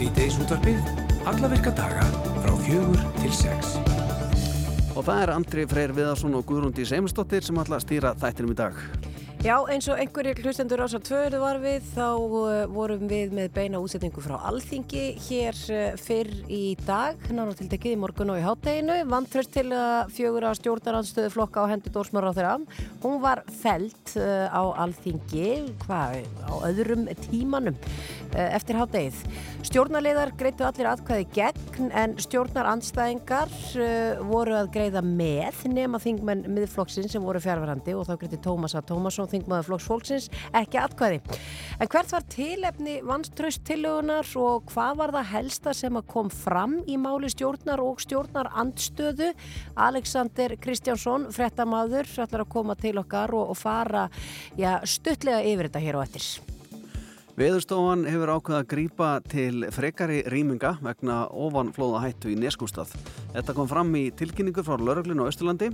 Sýteis útvarpið, alla virka daga frá fjögur til sex. Og það er Andri Freyr Viðarsson og Guðrúndi Seymustóttir sem ætla að stýra þættinum í dag. Já, eins og einhverjir hlustendur ásar tvöru var við, þá uh, vorum við með beina útsetningu frá Alþingi hér uh, fyrr í dag, náttúrulega til tekið í morgun og í hátteginu, vantröst til uh, fjögur að stjórnaranstöðu flokka á hendur Dórsmar á þeirra. Hún var felt á Alþingi, hvað, á öðrum tímanum eftir háttegið. Stjórnarleðar greitu allir atkvæði gegn en stjórnarandstæðingar uh, voru að greiða með nema þingmenn miðflokksins sem voru fjárverandi og þá greiti Tómas A. Tómasson þingmaður flokks fólksins ekki atkvæði. En hvert var tilefni vannströst tillögunar og hvað var það helsta sem að kom fram í máli stjórnar og stjórnar andstöðu? Alexander Kristjánsson, frettamaður, ætlar að koma til okkar og, og fara já, stuttlega yfir þetta hér á eftir. Veðurstofan hefur ákveða að grípa til frekari rýminga vegna ofanflóða hættu í Neskústað. Þetta kom fram í tilkynningu frá lauruglinu á Östurlandi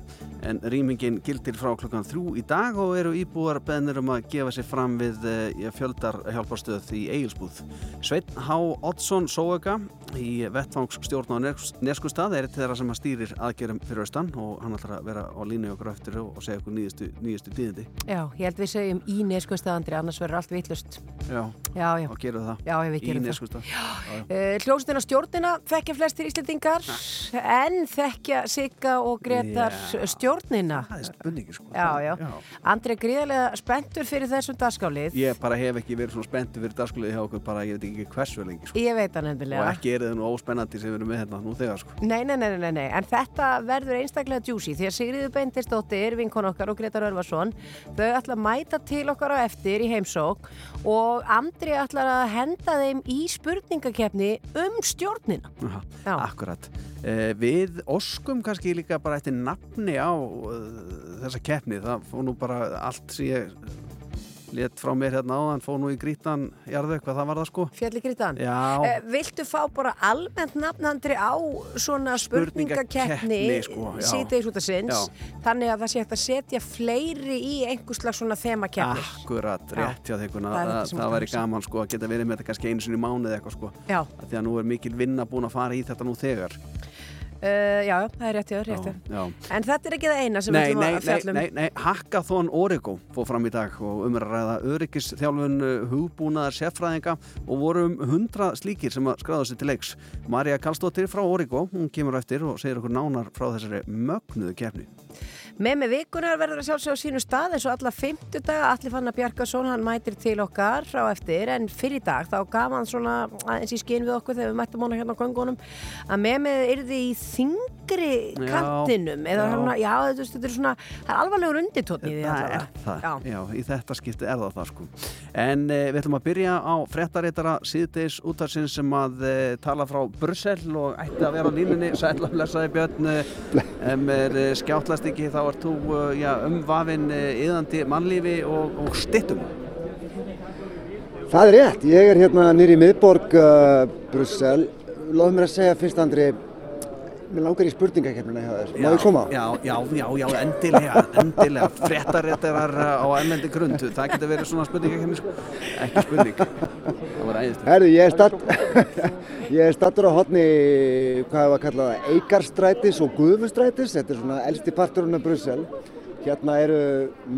en rýmingin gildir frá klukkan þrjú í dag og eru íbúar beðnir um að gefa sér fram við ja, fjöldar hjálparstöð í Egilsbúð. Sveit H. Oddsson Sóega í vettfangsstjórn á Neskústað er þeirra sem að stýrir aðgerum fyrir austan og hann ætlar að vera á línu okkur eftir og segja okkur nýjastu, tíðindi. Já, ég held við segjum í Neskústaðandri annars verður allt vitlust. Já. Já, já. og gerum það Já, við gerum það. Uh, Hljómsdina stjórnina þekkja flestir Íslendingar en þekkja Sigga og Gretar Já. stjórnina. Það er spurningi sko. Já, já. Andri er gríðarlega spenntur fyrir þessum dagskálið. Ég bara hef ekki verið svona spenntu fyrir dagskulegi hjá okkur bara ég veit ekki hversu lengi sko. Ég veit hann og endilega. ekki er það nú óspennandi sem við erum með hérna nú þegar sko. Nei, nei, nei, nei, nei, en þetta verður einstaklega djúsi því að Sigriður Beintistóttir, vinkon okkar og Gretar Örvarsson, Andri ætlar að henda þeim í spurningakefni um stjórnina. Aha, Já. Akkurat. Eh, við oskum kannski líka bara eftir nafni á uh, þessa keppni. Það fór nú bara allt sem ég let frá mér hérna áðan, fór nú í grítan jarðu, hvað það var það sko? Fjalli Grítan. Já, Eh, viltu fá bara almennt nafnandri á svona spurningakeppni sko, já. síðdeis út af sinns Já. þannig að það sé hægt að setja fleiri í einhvers slags svona þemakeppni akkurat, Já. rétt þeikuna. Það er Það, það, ég væri hugsa. gaman sko að geta verið með þetta kannski einu sinni í mánuð eitthvað sko. Já, Því að nú er mikil vinna búin að fara í þetta nú þegar. Uh, já, það er rétt þér. já. En þetta er ekki það eina sem Nei, við ætlum nei, að nei, fjallum. nei, nei, Hackathon Origo fór fram í dag og um er að ræða öryggisþjálfun uh, hugbúnaðar sérfræðinga og voru um 100 slíkir sem að skráða sér til leiks. Marja Kallstóttir frá Origo, hún kemur eftir og segir okkur nánar frá þessari mögnuðu kefni. Með með vikunar verður að sjálfsögja á sínu stað eins og alla 50 daga Allir Fannar Bjarkason, hann mætir til okkar á eftir en fyrir í dag þá gaf hann svona aðeins í skinn við okkur þegar við mættum hana hérna á göngunum að með með yrði í þingri Já, kantinum eða já. svona, já, þetta, þetta er svona það er alvarlegur undirtótt í því Það er það, Já. já. í þetta skipti er það það sko. En uh, við ætlum að byrja á fréttaréttara síðdeis útarsinn sem að uh, tala frá Brussel og ætti að vera á línunni, sætla uh, uh, ert þú uh, já, umvafinn uh, yðandi mannlífi og, og stittum. Það er rétt, ég er hérna nýri miðborg uh, Brussel. Lóð mér að segja fyrst Andri, mér langar í spurningakefnina hjá þér. Má ég koma? Já, já, já, já, endilega, endilega, fréttaréttarar uh, á emmendi grund, það getur verið svona spurningakefni, sko. ekki spurning, það var æðist. Herðu, ég er statt, ég er stattur á hotni, hvað hefur að kalla það, Eikarstrætis og Guðmustrætis. Þetta er svona elsti parturinn af Brussel. Hérna eru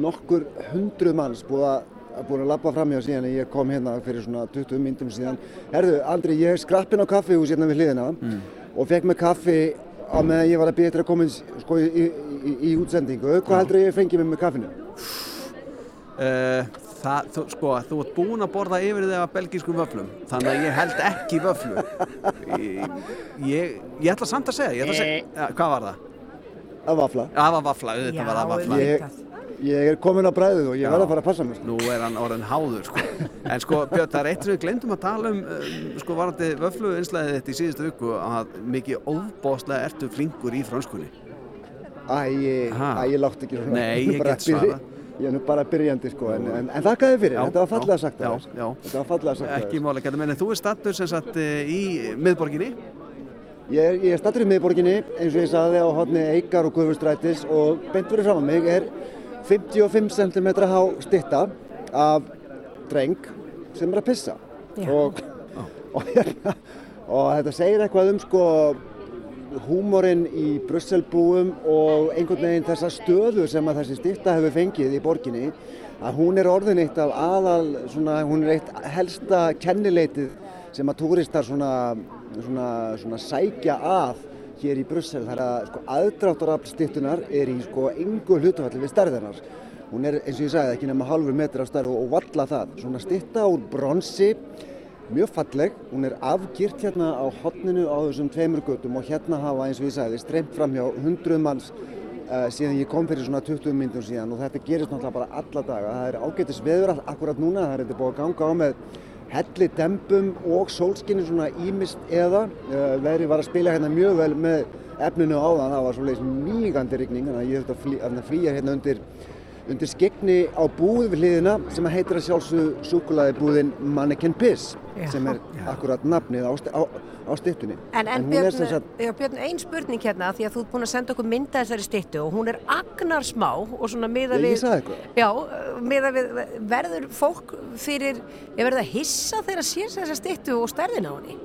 nokkur hundruð manns búið að búin að labba fram hjá síðan en ég kom hérna fyrir svona 20 myndum síðan. Herðu, Andri, ég er skrappinn á kaffihús hérna við hliðina og fekk mig kaffi á meðan ég var að byrja til að koma sko, í, í, í útsendingu. Hvað heldur ég fengið mig með kaffinu? Uh, það, þú, sko, þú ert búinn að borða yfir þig af belgískum vöflum þannig að ég held ekki vöflu ég, ég, ég ætla samt að segja, ég ætla að segja ja, hvað var það? Að vafla. Það var vafla, auðvitað var það vafla Ég, ég er komin á bræðið og ég Já. verð að fara að passa mig. sko. Nú er hann orðin háður sko. En sko Björn, það er eitt sem við glemdum að tala um um, sko varandi vöflu einslæðið þetta í síðustu viku að mikið óbóðslega ertu flinkur í frönskunni Æ, ég, látt ekki svona. Nei, ég get svarað. Ég er nú bara byrjandi sko, en, en, en þakka þið fyrir, Já, þetta var fallega já, sagt já, af þér. já. Þetta var fallega sagt af Ekki gæti menni, þú er stattur sem sagt eh, í miðborginni Ég er, er stattur í miðborginni, eins og ég sagði á hodni Eikar og Guðvurstrætis og beint fyrir fram að mig er 55 cm há stitta af dreng sem er að pissa. Og og, hérna, og þetta segir eitthvað um sko húmorinn í Brusselbúum og einhvern veginn þessa stöðu sem að þessi styrta hefur fengið í borginni að hún er orðin eitt af aðal svona, hún er eitt helsta kennileitið sem að túristar svona, svona, svona sækja að hér í Brussel þar að sko, aðdráttarafl styrtunar er í sko yngu hlutafalli við stærðinar hún er eins og ég sagði ekki nema halvur metri á stærð og, og valla það. Svona styrta úr bronsi mjög falleg, hún er afgirt hérna á hotninu á þessum tveimur göttum og hérna hafa eins og ég sagði streymt fram hjá hundruð manns uh, síðan ég kom fyrir svona 20 minnum síðan. Og þetta gerist náttúrulega bara alla daga. Það er ágættis veður akkurat núna. Það er þetta búið að ganga á með helli dempum og sólskinni svona ímist eða uh, veðri var að spila hérna mjög vel með efninu á það það var svona mýgandi rigning þannig að ég þurfti að flýja hérna undir undir skegni á búð við hliðina sem heitir að sjálfsögðu súkulaði búðin Mannequin Piss Já. sem er akkurat nafnið á, á, á stittunni. En, en er Björn, sagt, já, Björn, ein spurning hérna því að þú ert búin að senda okkur mynda þessari styttu og hún er agnar smá og svona miða við ég sagði eitthvað. Já, miða við verður fólk fyrir, ég verður að hissa þegar að sér þessa styttu og stærðin á henni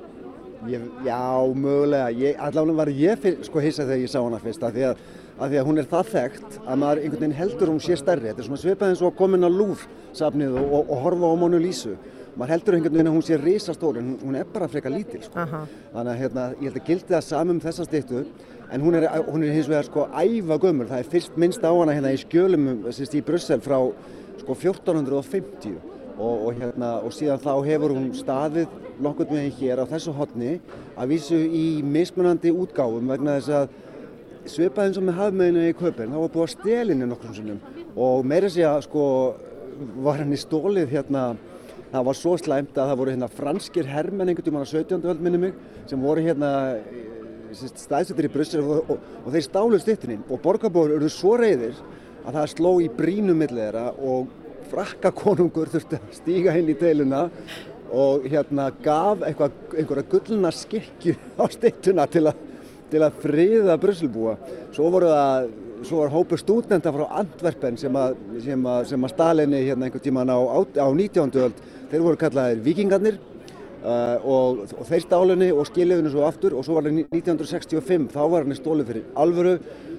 ég, já, mögulega, ég, allavega var ég fyr, sko hissa þegar ég sá hana fyrst af því að, að því að hún er það þekkt að maður einhvern veginn heldur að hún sé stærri. Þetta er svona svipað eins og að koma inn á Louvre safnið og, og, og horfa á Mona Lísu. Maður heldur einhvern veginn að hún sé risastór en hún, er bara frekar lítil sko. Þannig að hérna, ég held að gildi það samum þessa styttu en hún er, hún er hins vegar sko æfa gömur. Það er fyrst minnst á hana hérna í skjölum sérst, í Brussel frá sko 1450 og, og, hérna, og síðan þá hefur hún staðið nokkurn veginn hér á þessu hotni að vísu í mismunandi útgáfum vegna þess að svipað eins og með hafmeðinu í köpinn þá var búið að stelinni nokkrum sinnum og meira sé að sko var henni stólið hérna það var svo slæmt að það voru hérna franskir hermenn einhvern tímann á 17. öld minni mig sem voru hérna staðsettir í Brussel og, og, og þeir stálu stittinni og borgarbúar eru svo reyðir að það sló í brínum millir þeirra og frakka konungur þurfti að stíga inn í deiluna og hérna gaf eitthvað, einhverja gullna skikju á stittuna til að, til að friða Brusselbúa. Svo voru það svo var hópur stúdenta frá Antwerpen sem að, að, að stalinni hérna einhvern tíman á, á 19. öld þeir voru kallaðir vikingarnir uh, og, og þeir stálinni og skiliðinu svo aftur og svo var það 1965 þá var henni stólið fyrir alvöru.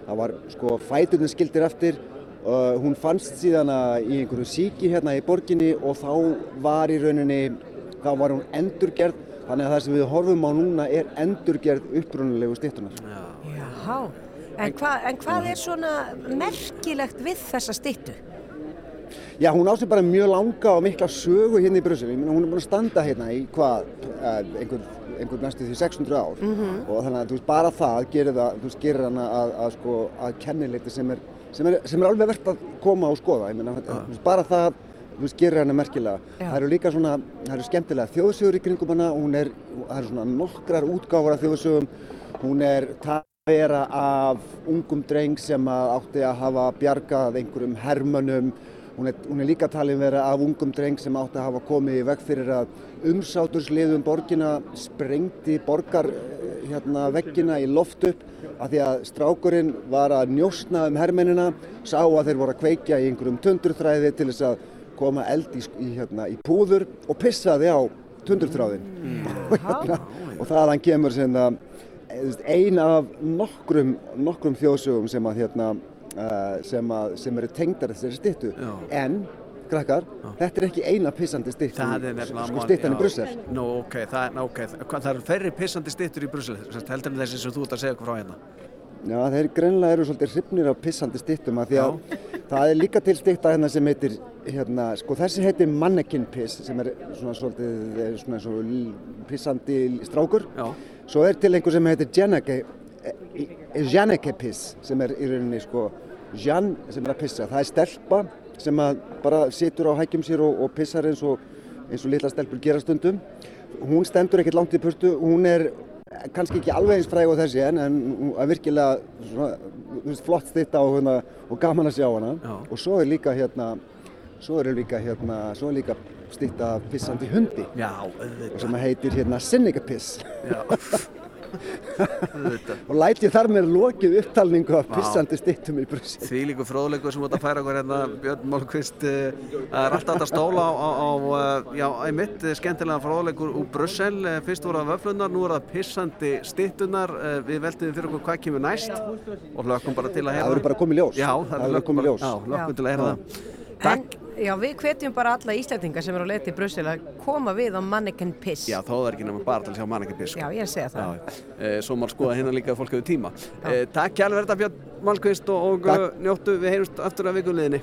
Það var sko fæturinn skildir eftir. Uh, hún fannst síðan í einhverju síki hérna í borginni og þá var í rauninni þá var hún endurgerð. Þannig að það sem við horfum á núna er endurgerð upprunalegu stittunar Já, en, hva, en hvað er svona merkilegt við þessa styttu? Já, hún á sig bara mjög langa og mikla sögu hérna í Brussel. Ég meina, hún er búin að standa hérna í hvað, eh, einhver, einhver næstu því 600 ár og þannig að þú veist, bara það gerir, það, þú veist, gerir hana að, að, sko, að kennileiti sem er, sem, er, sem er alveg verðt að koma og skoða. Ég meina, þú veist, bara það þú veist, gerir hana merkilega. Já. Það eru líka svona, það eru skemmtilega þjóðsögur í kringum hana, hún er, það eru svona nokkrar útgáfur af þjóðsögum, hún er vera af ungum dreng sem að átti að hafa bjargað einhverjum hermönum hún er, hún er líka talin vera af ungum dreng sem átti að hafa komið í veg fyrir að umsátursliðum borgina sprengdi borgar eh, hérna, veggina í loft upp af því að strákurinn var að njósna um hermennina sá að þeir voru að kveikja í einhverjum tundurþræði til þess að koma eld í, hérna, í púður og pissaði á tundurþráðin og, hérna, og þaðan kemur sem að ein af nokkrum, nokkrum þjóðsögum sem, að, hérna, uh, sem, að, sem eru tengdar þessari stittu Já. en, krakkar, þetta er ekki eina pissandi stitt Það er sko, stittan í já. Brussel. Nú, ok, það, ok, hvað, það eru færri pissandi stittur í Brussel heldur en þessi sem þú ert að segja okkur frá hérna? Já, þeir greinlega eru svolítið hrifnir af pissandi stittum af því að það er líka til stitta hérna sem heitir hérna, sko þessi heitir mannequin piss sem er svona svolítið er svona svo pissandi strákur. Já, Svo er til einhver sem heitir Janneke, Janneke piss sem er í rauninni sko Jan sem er að pissa. Það er stelpa sem bara situr á hækjum sér og, og pissar eins og, eins og litla stelpur gera stundum. Hún stendur ekkert langt í purtu, hún er kannski ekki alveg eins fræg og þessi en, en hún er virkilega svona, veist, flott stitta og, hérna, og gaman að sjá hana. Já. Og svo er líka hérna, svo er líka hérna, svo er líka stitta pissandi hundi já, sem heitir hérna Seneca piss. Og læt ég þar með lokið upptalningu af pissandi stittum í Brussel. Því líku fróðleikur sem út að færa okkur hérna Björn Málkvist eh, það er alltaf að stóla á, á, á eh, einmitt eh, skemmtilega fróðleikur úr Brussel fyrst voru það vöflunar, nú er það pissandi stittunar við veltum fyrir okkur hvað kemur næst og lökum bara til að Það heyra verður bara komið ljós. Já, það verður komið ljós. Já, lökum til að heyra það En, Takk já, við hvetjum bara alla Íslandingar sem eru á leið til Brussel að koma við á Mannequin Piss. Já, þá er það ekki nema bara til að sjá mann ekki piss Já, ég segja það. Já, e, svo má skoða hérna líka fólk hefur tíma. E, takk kjærlega verða Björn Málkvist og, og Takk. uh, njóttu, við heyrumst aftur af vikunliðinni.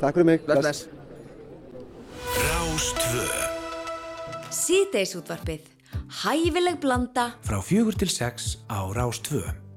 Takk fyrir mig. Bless, bless. Rástvö Síðdeisútvarpið. Hæfileg blanda frá fjögur til sex á Rástvö.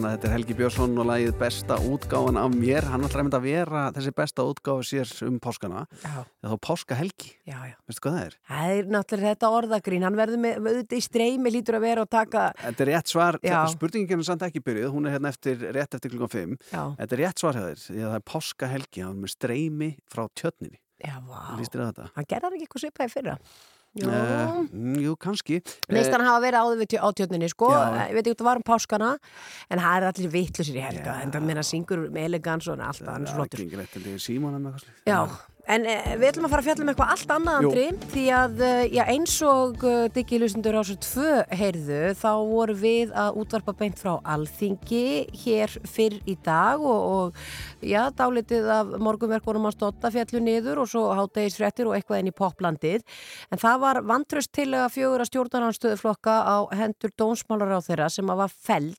Annað, þetta er Helgi Björnsson og lagið besta útgáfan af mér. Hann ætlar einmitt að vera þessi besta útgáfa sér um páskana. Þá páskahelgi. já, já. Veistu hvað það er? Það er náttúrulega þetta orðagrín, hann verður með, auðvitað í streymi lítur að vera og taka, Þetta er rétt svar, spurningin er samt ekki byrjuð, hún er hérna eftir, rétt eftir klukkan 5. já, Þetta er rétt svar þér, því að það er páskahelgi, hann er með streymi frá tjötninni. já, vá. Að? Hann gerði ekki eitthvað svipaði fyrra. Jú. Uh, jú, kannski. Neist hann hafa verið áður við tjö- á tjötninni, sko, Já. ég veit ekki það var um páskana, en það er allir vitlusir í helga, en það meina syngur með elegans og allt, er flottur. Það er eitthvað slíkt. Já, En eh, við ætlum að fara að fjalla um eitthvað allt annað andri því að eh, já, eins og uh, Diggi Lusendur á svo tvö heyrðu þá voru við að útvarpa beint frá Alþingi hér fyrr í dag og, og já, dálitið af morgunverkunum að stotta fjallu niður og svo hátegisfrettir og eitthvað inn í poplandið. En það var vantröst til að fjögur að stjórnarnanstöðuflokka á hendur dónsmálar á þeirra sem að var felt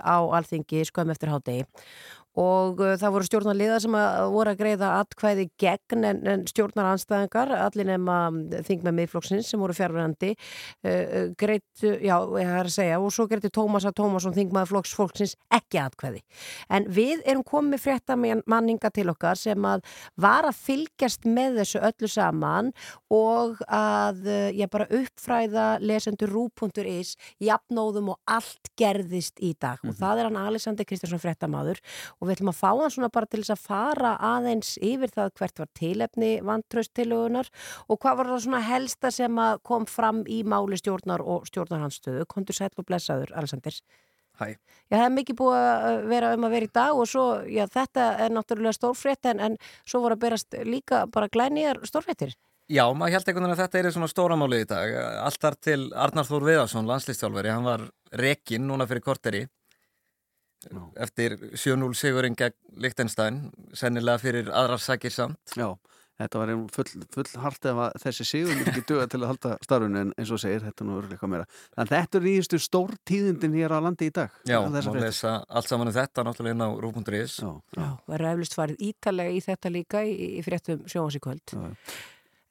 á Alþingi skömm eftir hátegi og uh, það voru stjórnarliðar sem að voru að greiða atkvæði gegn en, en stjórnaranstæðingar, allir nema þing með miðflokksins sem voru fjárverandi uh, greitt, já, ég har að segja og svo greitti Tómas að Tómasson þing með flokksfólksins ekki atkvæði. En við erum komið frétta manninga til okkar sem að var að fylgjast með þessu öllu saman og að, já, bara uppfræða lesendur rú.is jafnóðum og allt gerðist í dag. Og það er hann Alexander Kristjánsson fréttamaður og við ætlum að fá hann svona bara til þess að fara aðeins yfir það hvert var tilefni vantraustilögunar og hvað var það svona helsta sem að kom fram í máli stjórnar og stjórnarhansstöðu kontur sæll og blessaður, Alexander Hæ. Já, það er mikið búið að vera um að vera í dag og svo, já, þetta er náttúrulega stórfrétt en, en svo voru að berast líka bara glænýjar stórfréttir Já, maður held einhvern veginn að þetta er svona stóramáli í dag. Allt þar til Arnar Þór Viðarsson, landslistjálfari, hann var rekinn núna fyrir korteri eftir 7-0 sigurinn gegn Lichtenstein, sennilega fyrir aðrar sakir samt. Já, þetta var full, full hart ef að þessi sigur myndi ekki duga til að halda starfinu en eins og segir, þetta er nú örguleika meira. Þannig að þetta er nýjustu stór tíðindin hér á landi í dag. Já, fréttir. lesa allt saman um þetta náttúrulega inn á rú.is. Já, Já, og er eflust farið ítalega í þetta líka í, í fréttum sjónvans í kvöld. já,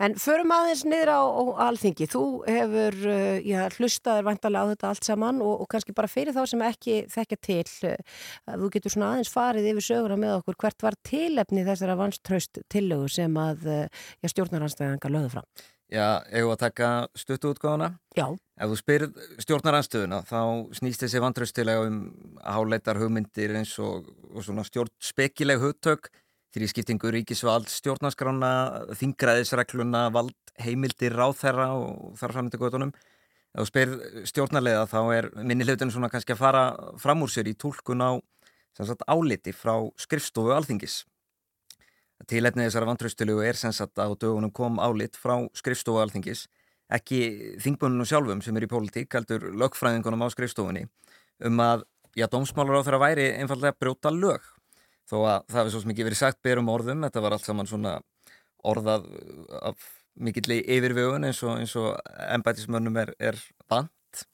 En förum aðeins niður á, á alþingi. Þú hefur uh, já, hlustaðir vantarlega á þetta allt saman og, og kannski bara fyrir þá sem ekki þekkja til að þú getur svona aðeins farið yfir söguna með okkur hvert var tilefni þessara vanstraust tillögu sem að já, stjórnaranstæðanga lögðu fram. Já, eigum við að taka stuttu útgáðuna. Já, Ef þú spyrð stjórnaranstöðuna þá snýst þessi vantraustilega um háleitar hugmyndir eins og, og svona stjórnspekileg hugtök því skiptingu ríkisvald, stjórnaskrána, þingræðisregluna, vald, heimildir, ráþherra og þar fram til gödunum. Ef þú spyrð stjórnarlega þá er minni hlutinu svona kannski að fara fram úr sér í tólkun á sagt, áliti frá skrifstofu alþingis. Tilefnið þessara vantraustilugu er sem sagt að á dögunum kom álit frá skrifstofu alþingis ekki þingbunum sjálfum sem er í pólitík, heldur lögfræðingunum á skrifstofunni um að, já, dómsmálar á þeirra væri einfallega brjóta lög þó að það hefði svo ekki verið sagt berum orðum, þetta var allt saman svona orðað af mikilli yfirvögun eins og, og embætismönnum er, er vant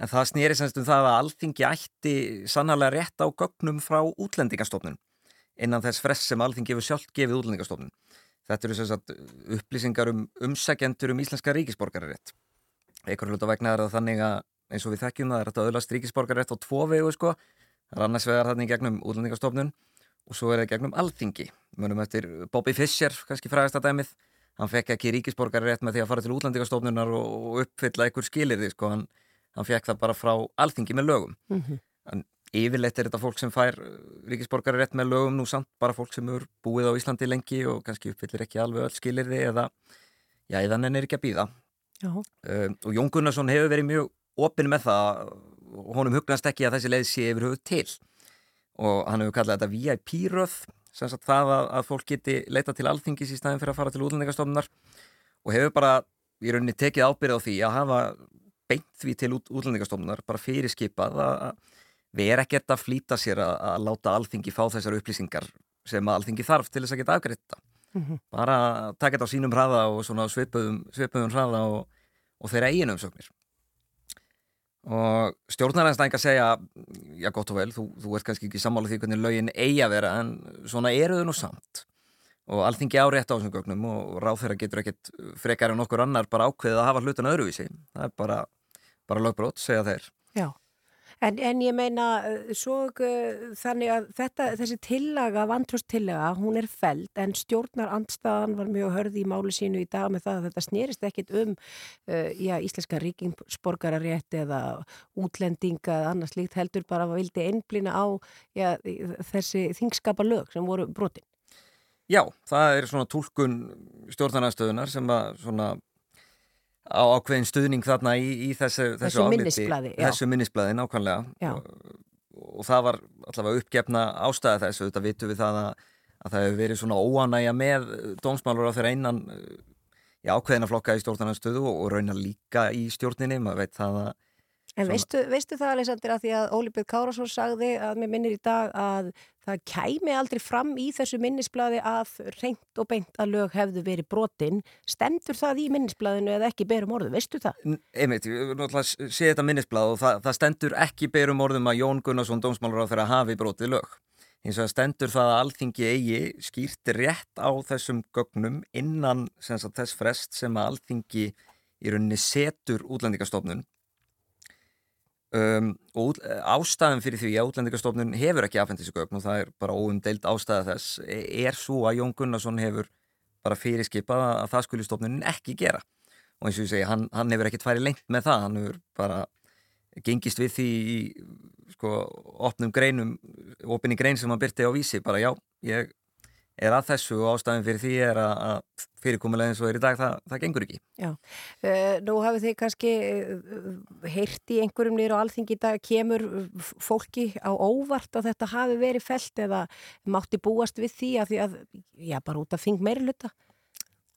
en það snýri semst um það að alþingi ætti sannarlega rétt á gögnum frá útlendingastofnun innan þess fress sem alþingi hefur sjálft gefið útlendingastofnun Þetta eru sem sagt upplýsingar um umsækjendur um íslenska ríkisborgararétt. Einhverju hluta vegna er það þannig að eins og við þekkjum það er þetta öðlast ríkisborgararétt á tvo vegu sko. Það er annars vegar þannig gegnum útlendingastofnun og svo er það gegnum alþingi. Mönum eftir Bobby Fischer, kannski frægast að dæmið. Hann fekk ekki ríkisborgararétt með því að fara til útlendingastofnunar og uppfylla einhver skilirði sko. Hann, hann fekk það bara frá alþingi með lögum. En yfirleitt er þetta fólk sem fær ríkisborgari rétt með lögum nú samt bara fólk sem eru búið á Íslandi lengi og kannski uppfyllir ekki alveg öll skilirði eða, já, eða nenn er ekki að býða um, og Jón Gunnarsson hefur verið mjög opinn með það honum hugnast ekki að þessi leið sé yfir höfuð til og hann hefur kallað þetta VIP-röð sem sagt það að, að fólk geti leita til alþingis í staðin fyrir að fara til útlendingastofnunar og hefur bara í rauninni tekið ábyrð á því að hafa beint því til út, útlendingastofnunar bara fyrirskipað að að vera ekkert að flýta sér að, að láta alþingi fá þessar upplýsingar sem alþingi þarf til þess að geta afgriðta. Bara að taka þetta á sínum hraða og svona svipuðum, hraða og, og þeirra eigin umsóknir. Og stjórnaræðinstæðingar segja, já gott og vel, þú, þú ert kannski ekki sammála því hvernig lögin eigi að vera en svona eru þau nú samt. Og alþingi á rétt á þessum gögnum og ráð þeirra getur ekkert frekar en okkur annar bara ákveðið að hafa hlutan öðruvísi. Það er bara, bara lögbrót, segja þeir. já. En, en ég meina, uh, svo uh, þannig að þetta, þessi tillaga, vantrúst tillaga, hún er feld en stjórnar andstaðan var mjög hörði í máli sínu í dag með það að þetta snerist ekkit um uh, já, íslenska ríkingsborgararétt eða útlendinga eða annars líkt heldur bara að vildi einblina á já, þessi þingskapa lög sem voru brotin. Já, það er svona tólkun stjórnarnastöðunar sem að svona á ákveðin stuðning þarna í, í þessu, þessu, Þessu minnisblaði, nákvæmlega. Já. Og, og það var allavega uppgefna ástæða þessu, þetta vitum við það að, að það hefur verið svona óanægja með dómsmálur á þeirra uh, já, ákveðina flokka í stjórnarnarstöðu og, og raunar líka í stjórninni, maður veit það að En Svona- veistu, veistu það, Alexander, að því að Óli Björn Kárásson sagði að mér minnir í dag að það kæmi aldrei fram í þessu minnisblaði að reynt og beint að lög hefðu verið brotin. Stendur það í minnisblaðinu eða ekki berum orðu? Veistu það? Einmitt, ég vil náttúrulega sé þetta minnisblad og það, það stendur ekki berum orðum að Jón Gunnarsson dómsmálur á þeirra hafi brotið lög. Hins vegar stendur það að alþingi eigi skýrt rétt á þessum gögnum innan sagt, þess frest sem að alþingi í rauninni setur útlendingastofnun. Um, og út- ástæðan fyrir því að útlendingastofnun hefur ekki afhengt þessu gögn og það er bara óumdeild ástæða þess e- er svo að Jón Gunnarsson hefur bara fyrirskipað að það skuli stofnunin ekki gera. Og eins og ég segi, hann, hann hefur ekkert farið lengt með það, hann hefur bara gengist við því í sko, opnum greinum, opinni grein sem hann byrti á vísi, bara já, ég er að þessu og ástæðin fyrir því er að, eins og er í dag, það, það gengur ekki. Uh, nú hafið þið kannski uh, heyrt í einhverjum niður á alþingi í dag, kemur fólki á óvart að þetta hafi verið felt eða mátti búast við því að því að, já, bara út af þing meiri hluta?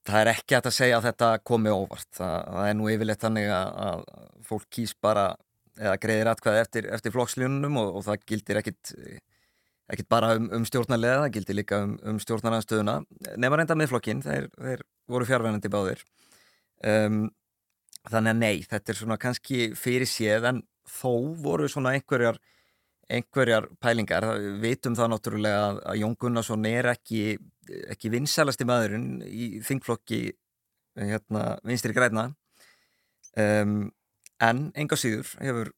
Það er ekki að segja að þetta komi óvart, það, það er nú yfirleitt þannig að, að fólk kýs bara eða greiðir atkvæði eftir, eftir flokksljónunum og, og það gildir ekkit ekkert bara um, um stjórnarlega, það gildi líka um, um stjórnarnarstöðuna, nema reynda miðflokkin, þeir, þeir voru fjárvænandi báðir. Um, þannig að nei, þetta er svona kannski fyrir séð en þó voru svona einhverjar, einhverjar pælingar. Við vitum það náttúrulega að Jón Gunnarsson er ekki, ekki vinsælasti maðurinn í þingflokki hérna, vinstri græna um, en enga síður hefur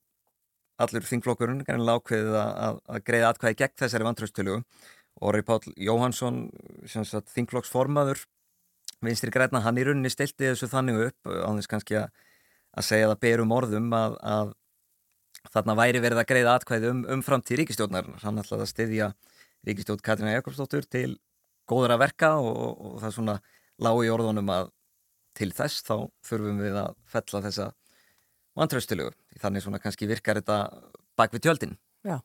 allur þingflokkurinn kannilega ákveðið að, að, greiða atkvæði gegn þessari vantraustölu Orri Páll Jóhansson sagt, þingflokksformaður vinstri græna, hann í rauninni stilti þessu þannig upp á þess kannski að, að segja það berum orðum að, að þarna væri verið að greiða atkvæði um, um framtíð ríkistjórnarinnar hann ætlaði að styðja ríkistjórn Katrína Jakobsdóttur til góður að verka og, og, það svona lág í orðunum að til þess þá þurfum við að fella þessa vantraustilegu. Þannig svona kannski virkar þetta bak við tjöldin. Já.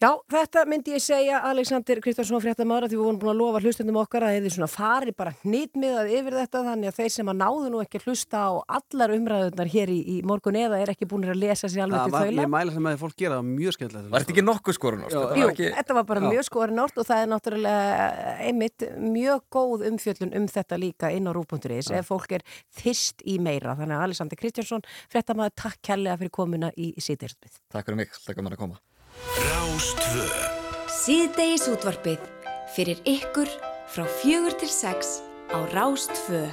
Já, þetta myndi ég segja Alexander Kristjánsson fréttamaður að því við vorum búin að lofa hlustendum okkar að þeir svona fari bara hnitmiðað yfir þetta þannig að þeir sem að náðu nú ekki að hlusta á allar umræðunar hér í, í morgun eða er ekki búin að lesa sér alveg til var, þaula. ég mæla sem að fólk gera það var mjög skemmtilegt Var þetta ekki nokkuð skorun? Já, Jú, ekki... þetta var bara Já. mjög skorinort og það er náttúrulega einmitt mjög góð umfjöllun um þetta líka inn á rúpunturis ef fólk er þyrst í meira. Þannig að Alexander Kristjánsson, fréttamaður, takk kærlega fyrir komuna í síðdeirspið. Takk fyrir mig, takk fyrir að koma. Rástvö Síðdegis útvarpið fyrir ykkur frá fjögur til sex á Rástfö.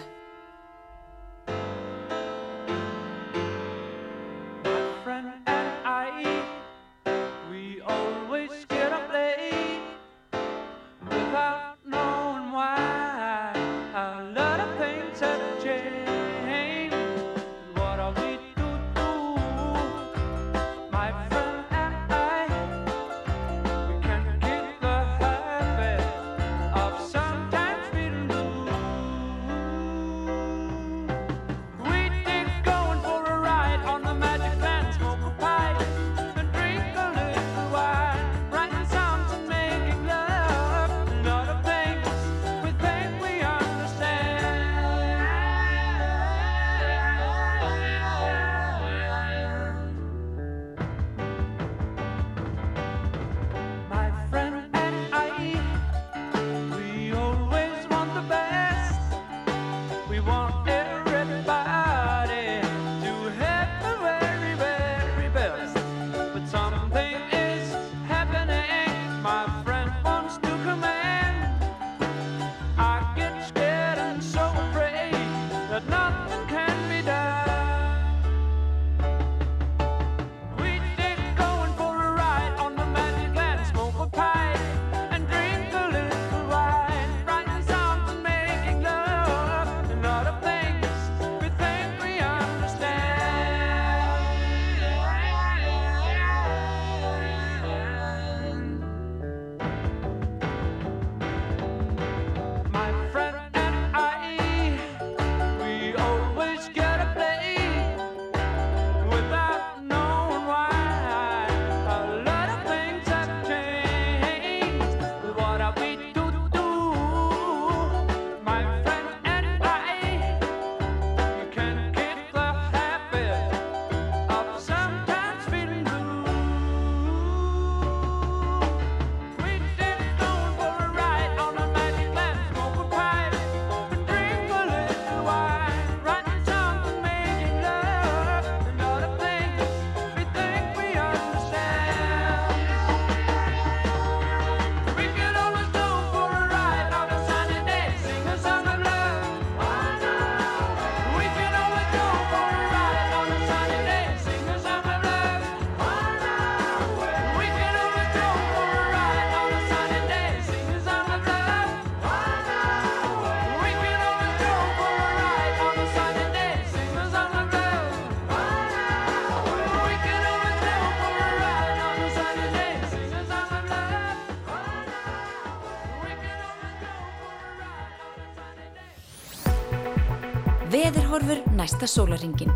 Næsta sólaringin.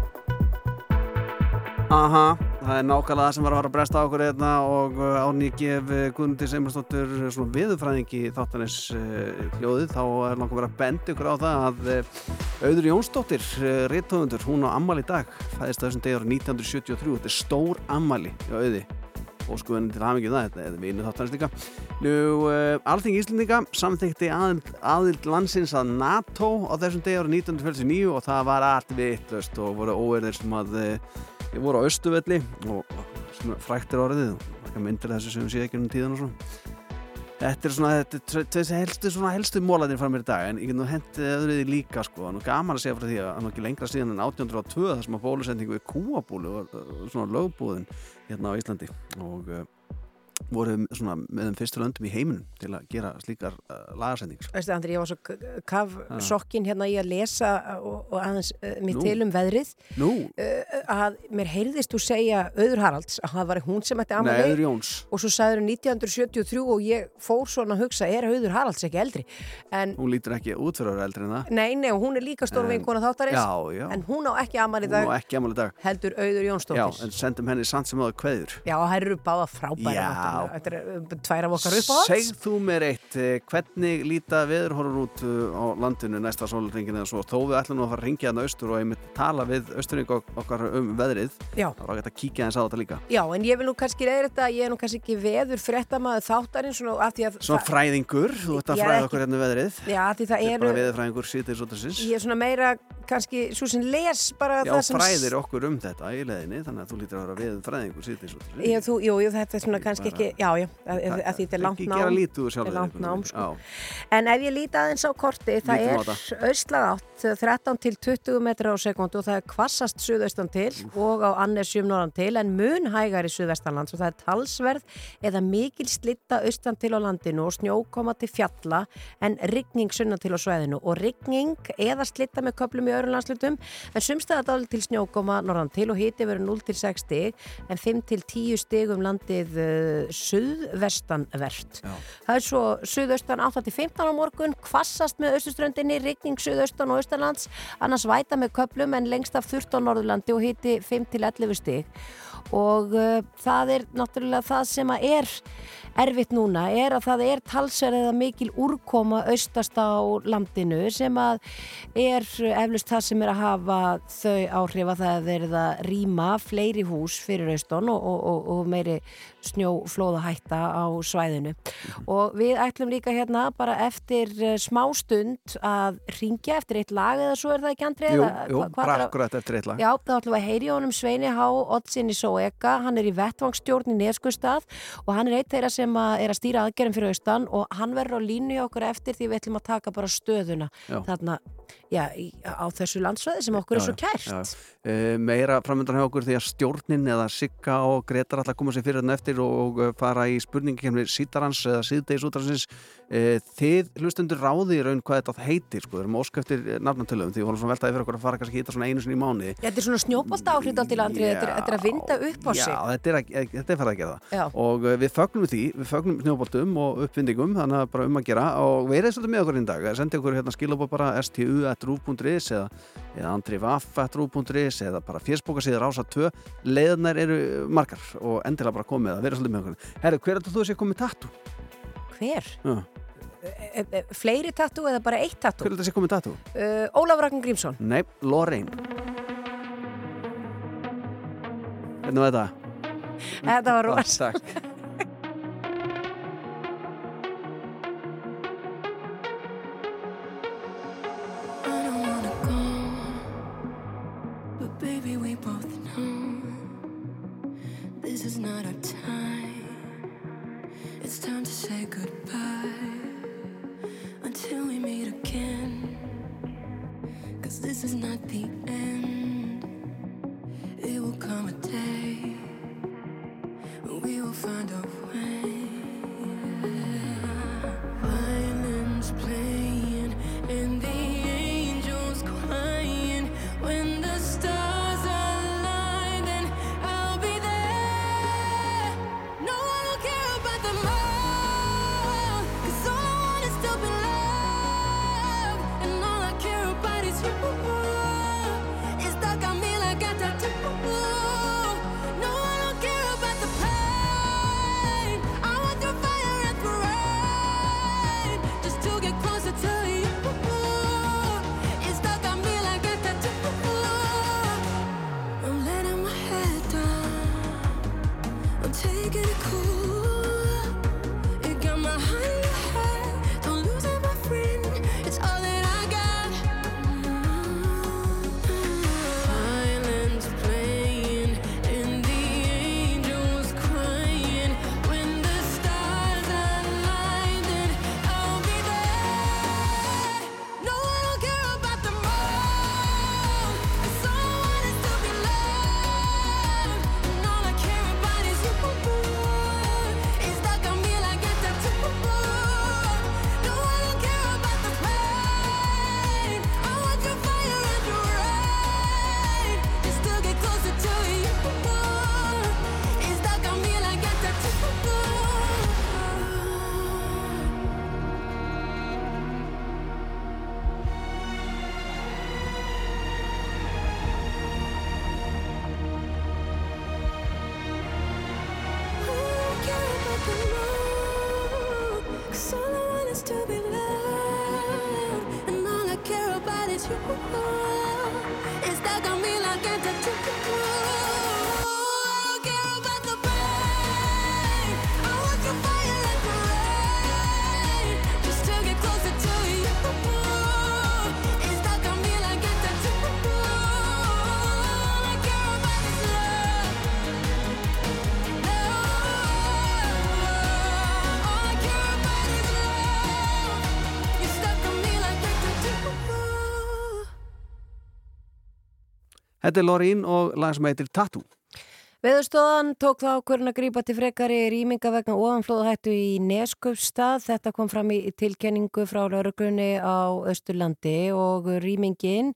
Aha, það er nákvæmlega það sem var að fara að bresta á okkur hérna og uh, Árni gef Guðmundi Seymarsdóttur svona viðurfræðingi þáttanis uh, hljóðið. Þá er langar verið að benda ykkur á það að uh, Auður Jónsdóttir, uh, réttöfundur, hún á ammali í dag. Fæðist þessum degur 1973, þetta er stór ammali á auði. Og sko henni til hafingi það, þetta er vinu þáttanis líka Nú, uh, Alþing Íslendinga samþykti aðild, aðild landsins að NATO á þessum degur 1949 og það var allt vittlust og voru óerðir sem að Ég voru á Östuvelli og fræktir orðið og ekki myndir þessu sem við séum ekki um tíðan og svona. Þetta er svona, þetta er helstu, svona helstu mólaðin frá mér í dag en ég get nú hendið öðruði líka sko. Nú gaman að segja frá því að það er ekki lengra síðan en 1802 þar sem að bólusendingu við kúabúlu og svona lögbúðin hérna á Íslandi og voru svona með þeim fyrstu löndum í heiminum til að gera slíkar uh, lagarsendingar. Veistu, Andri, ég var svo kaf sokkin hérna í að lesa og, og aðeins uh, mitt Nú. til um veðrið Nú, uh, að mér heyrðist þú segja Auður Haralds að það var hún sem ætti Jóns. og svo sagður 1973 og ég fór svona að hugsa er Auður Haralds ekki eldri en Hún lítur ekki út fyrir eldri en það. nei, nei, hún er líka stór En- vinkona þáttarins Já, já. en hún á ekki Hún dag dag. heldur Já, Jónsdóttir en sendum henni samt sem áður kveður. Já, það. Þetta er uh, tvær af okkar uppáhalds Segð þú mér eitt, eh, hvernig líta veðurhorur út uh, á landinu næsta sólringin eða svo, þó við ætlum að fara að ringja hérna austur og einmitt tala við austurring okkar um veðrið, þá er ekki að kíkja eins á þetta líka. Já, en ég vil nú kannski reyða þetta ég er nú kannski ekki veður fréttamaður þáttarinn svona af því að Svona það- fræðingur, þú ert að fræða okkur hérna um veðrið. Já, því það Þetta er ég er svona meira kannski svo sem les bara Já, það sem fræðir okkur um þetta í leðinni, þannig að þú lítur að vera veðurfræðingur ekki, já, já, að, að, að því þetta er langt Ekki nám. gera úr Þetta er sjálfur. langt nám, sko. En ef ég líti aðeins á korti, það Lítum er austlag átt, 13 til 20 metra á sekundu og það er kvassast suðaustan til og á annesjum norðan til en mun hægar í suðvestanlands og það er talsverð eða mikil slitta austan til á landinu og snjókoma til fjalla en rigning sunnan til á sveðinu og rigning eða slitta með köplum í öðrum landslutum en sumstæða dál til snjókoma norðan til og hiti verður 0 til 6 stig en 5 til 10 stig um landið uh, suðvestanvert. Það er svo suðaustan 8 til 15 á morgun, kvassast með austuströndinni, rigning suðaustan og austalands, annars væta með köplum en lengst af 14 Norðurlandi og hiti 5 til 11 stig. Og uh, það er náttúrulega það sem að er erfitt núna, er að það er talsverð eða mikil úrkoma austast á landinu sem að er eflust það sem er að hafa þau áhrif að það er að rýma fleiri hús fyrir austan og, og, og, og meiri snjóflóða hætta á svæðinu og við ætlum líka hérna bara eftir uh, smá stund að ringja eftir eitt lag eða svo er það ekki andri Jú, jú, bara er að- akkurat eftir eitt lag. Já, þá ætlum við að heyri honum Sveini Há Oddsinni Sóeka, hann er í vettvangsstjórn í Neskustad og hann er eitt þeirra sem að er að stýra aðgerðum fyrir austan og hann verður á línu hjá okkur eftir því við ætlum að taka bara stöðuna Já. þarna, já, á þessu landsvæði sem okkur er Já, svo já, kært. já. Uh, meira framöndan hjá okkur því að stjórnin eða Sigga og Gretar alltaf koma sér fyrir hann eftir og uh, fara í spurningakefni sítarans eða síðdeis útransins uh, þið hlustundur ráði í raun hvað þetta heitir sko, við erum ósk eftir nafnantölum því við vorum svona veltaði fyrir okkur að fara kannski að hita svona einu sinni í mánuði Þetta er svona snjóbolta áhrif til andri, þetta, er- þetta er að vinda upp á Já, sig. þetta er, að, þetta er farið að gera Já. og við fögnum því, við fögnum snjóboltum og uppvindingum, þannig að bara um að gera og verið svolítið með okkur í dag, sendi okkur hérna skilabóð bara stu.ruf.is eða, eða andrivaf.ruf.is eða bara fjersbókasíður ása 2 leiðnar eru margar og endilega bara komið að vera svolítið með okkur Herru, hver er þetta þú sé komið tattu? Hver? Já. Fleiri tattoo eða bara eitt tattoo? Hver er þetta sé komið tattu? Uh, Ólaf Ragnar Grímsson. Nei, Lorraine Hvernig var þetta? Þetta var rosa. Þetta er Lorín og lag sem heitir Tattoo. Veðurstofan tók þá okkurinn að grípa til frekari rýminga vegna ofanflóðahættu í Neskjöfstað. Þetta kom fram í tilkenningu frá lauruglunni á Östurlandi og rýmingin.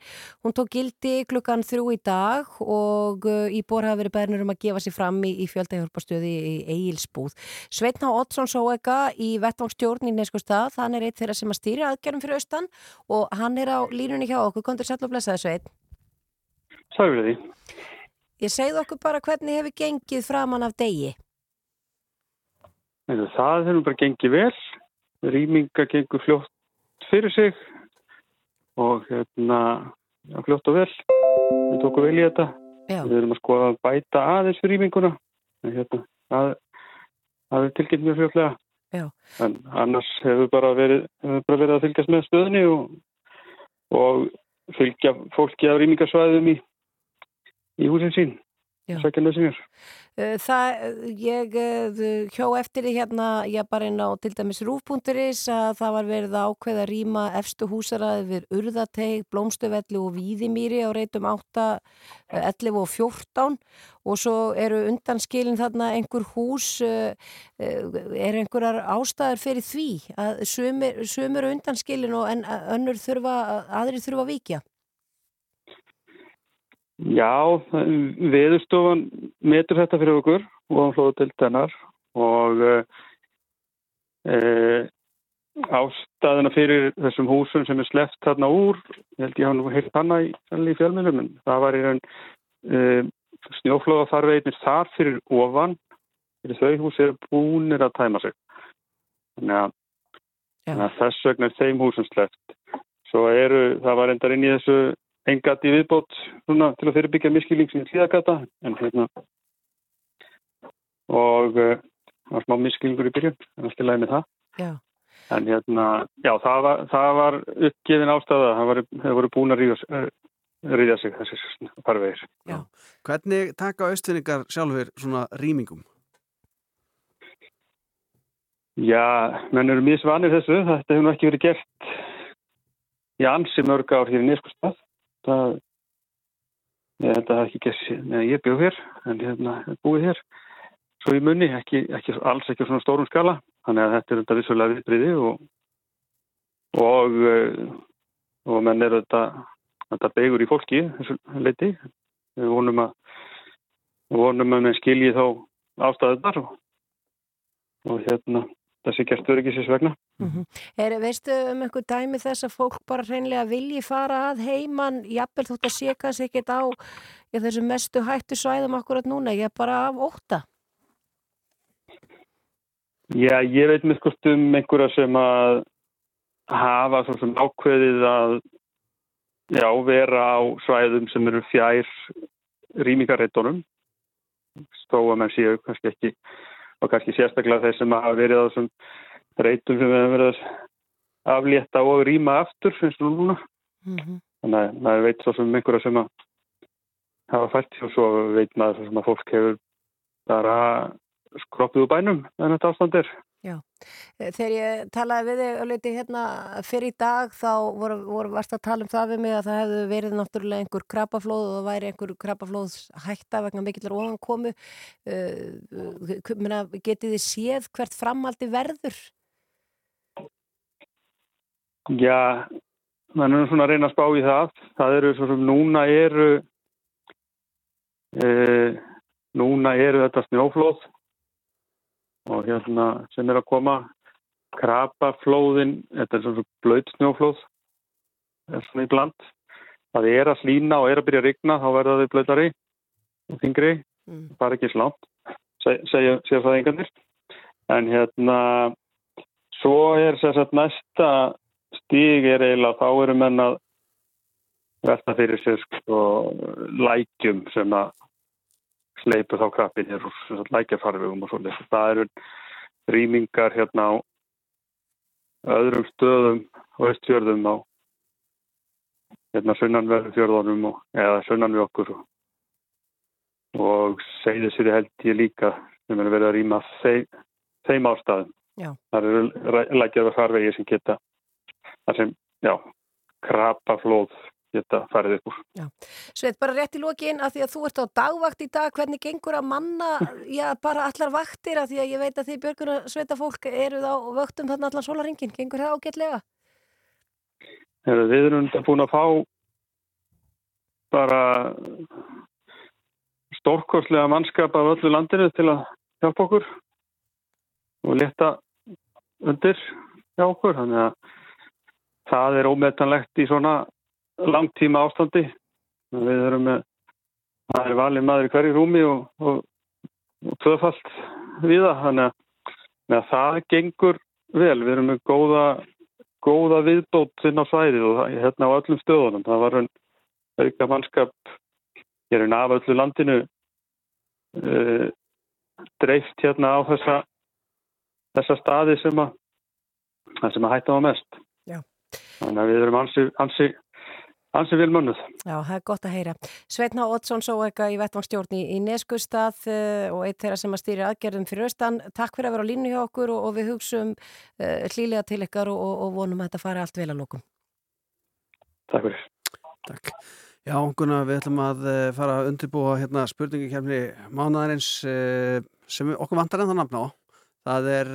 Hún tók gildi klukkan þrjú í dag og uh, íbúar hafa verið bærnur um að gefa sér fram í, í fjöldahjálparstöði í Egilsbúð. Sveitna Oddsson Sóega í vettvángstjórn í Neskjöfstað, hann er eitt þeirra sem að stýra aðgerðum fyrir austan og hann er á línunni hjá okkur. Kondur sætlu og blessaði Sveit. Sæfrið því. Ég segði okkur bara hvernig hefur gengið framan af degi. En það hefur bara gengið vel. Rýminga gengur fljótt fyrir sig og hérna, fljótt og vel. Við tókum vel í þetta. Já. Við erum að skoða að bæta aðeins fyrir rýminguna. Hérna, það, það er tilkynnt mjög fljótlega. Já. En annars hefur bara verið, hefur bara verið að fylgjast með stöðunni og, og fylgja fólki af rýmingasvæðum í, í húsin sín. Sækja lausinir. Uh, Það, ég uh, hjó eftir því hérna, ég bara inn á til dæmis rúf.is að það var verið að ákveða að rýma efstu húsaraði við Urðateig, Blómstöfelli og Víðimýri á reytum 8, uh, 11 og 14 og svo eru undanskilin þarna einhver hús, uh, er einhverjar ástæður fyrir því að sumir eru undanskilin og en önnur þurfa, aðrir þurfa að víkja? Já, veðurstofan metur þetta fyrir okkur og til dennar og e, ástæðina fyrir þessum húsum sem er sleppt þarna úr, ég held ég hafa nú heilt hana í, í fjölmjölum, en það var í raun e, snjóflóðafarveginir þar fyrir ofan, fyrir þau hús eru búnir að tæma sig. Þannig að, að þess vegna er þeim húsum sleppt. Svo eru, það var endar inn í þessu engati viðbót svona, til að fyrirbyggja miskilík sem hlýðagata en hérna og uh, það var smá miskilíkur í byrjun en allt í lagi með það Já. en hérna, já það var, það var uppgefin ástæða, það það voru búin að ríða, uh, ríða sig þessi farvegir. Hvernig taka austfinningar sjálfur svona rýmingum? Já, menn eru misvanir þessu, þetta hefur ekki verið gert í ansi mörg ár hér í Neskustad það held að það ekki gert neða ég bjóð hér en hérna búið hér. Svo í munni, ekki, ekki, alls ekki á svona stórum skala. Þannig að þetta er þetta vissulega viðbriði og og, eh, og menn eru þetta þetta begur í fólki þessu leiti við vonum að við vonum að menn skilji þá ástæðunar og, og hérna þessi gert öryggisins vegna Er, veistu um einhver dæmi þess að fólk bara hreinlega vilji fara að heiman jafnvel þótt að sé kannski ekkert á já, þessum mestu hættu svæðum akkurat núna, ég er bara af óta Já, ég veit með skort um einhverja sem að hafa svo sem ákveðið að já, vera á svæðum sem eru fjær rýmingareitunum stó að menn séu kannski ekki og kannski sérstaklega þeir sem hafa verið á þessum reytum sem við hefum verið að aflétta og rýma aftur finnst þú núna. Þannig að maður veit svo sem einhverja sem að hafa fært og svo veit maður svo sem að fólk hefur bara skroppið úr bænum en þetta ástand er. Já, þegar ég talaði við þig ölliti hérna fyrir í dag þá voru, voru varst að tala um það við mig að það hefðu verið náttúrulega einhver krabaflóð og það væri einhver krabaflóðs hætta vegna mikillar ofankomu. Uh, getið þið séð hvert framaldi verður? Já, mann er svona að reyna að spá í það. Það eru svo sem núna eru e, núna eru þetta snjóflóð og hérna sem er að koma krapaflóðin, þetta er svona blöyt snjóflóð svona í bland. Það er að slína og er að byrja að rigna þá verða þau blöytari og þingri, Mm. bara ekki slátt segja, það enganir en hérna svo er sér satt næsta stíg er eiginlega þá eru menn að velta fyrir sér sko, lækjum sem að sleipu þá krabbin er úr lækjafarvegum og svoleiðis. Það eru rýmingar hérna á öðrum stöðum og östfjörðum á hérna sunnanverðfjörðunum og, eða sunnan við okkur og, og segði sér held ég líka sem er verið að rýma þeim, þeim ástæðum. Já. Það eru lækjaðar farvegi sem geta það sem, já, krapaflóð geta farið upp úr. Sveit, bara rétt í lokin að því að þú ert á dagvakt í dag, hvernig gengur að manna, já, bara allar vaktir að því að ég veit að því björguna sveita fólk eru þá vöktum þarna allan sólaringin, gengur það ágætlega? Heru, við erum búin að fá bara stórkostlega mannskap af öllu landinu til að hjálpa okkur og leta undir hjá okkur. Þannig að það er ómetanlegt í svona langtíma ástandi. Við erum með, það er valið maður í hverju rúmi og, og, og tvöfalt við það. Þannig að, að það gengur vel. Við erum með góða góða viðbót inn á svæðið og það- hérna á öllum stöðunum. Það var auka mannskap hér en af öllu landinu uh, dreift hérna á þessa, þessa staði sem að, sem að hætta á mest. Þannig að við erum ansi, ansi, ansi vil mönnuð. Já, það er gott að heyra. Sveitna Oddsson Sóeka í Vettvangsstjórn í, í Neskustad uh, og eitt þeirra sem að stýri aðgerðum fyrir austan. Takk fyrir að vera á línu hjá okkur og, og við hugsum uh, hlýlega til ykkar og, og, og vonum að þetta fari allt vel að lókum. Takk fyrir. Takk. Já, Gunnar, við ætlum að eh, fara að undirbúa hérna spurningakefni mánaðarins eh, sem okkur vantar ennþá nafn á. Það er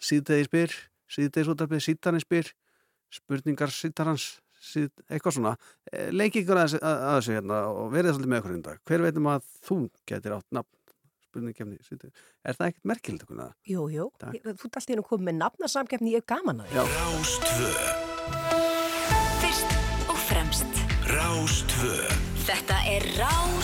síðdegi spyr, síðdegi útarpið, síðdani spyr, spurningar síð, eitthvað svona. Uh, Leiki ykkur að, að, að þessu hérna og verið svolítið með okkur hérna. Hver veitum að þú getur átt nafn spurningakefni síðdegi? Er það ekkert merkilegt, Gunnar? Jú, jú, Takk. Þú ert alltaf inn að koma með nafnasamkeppni, ég er gaman að því. Já. Rástvö, Fyrst og fremst Rástvö, Þetta er Rástfö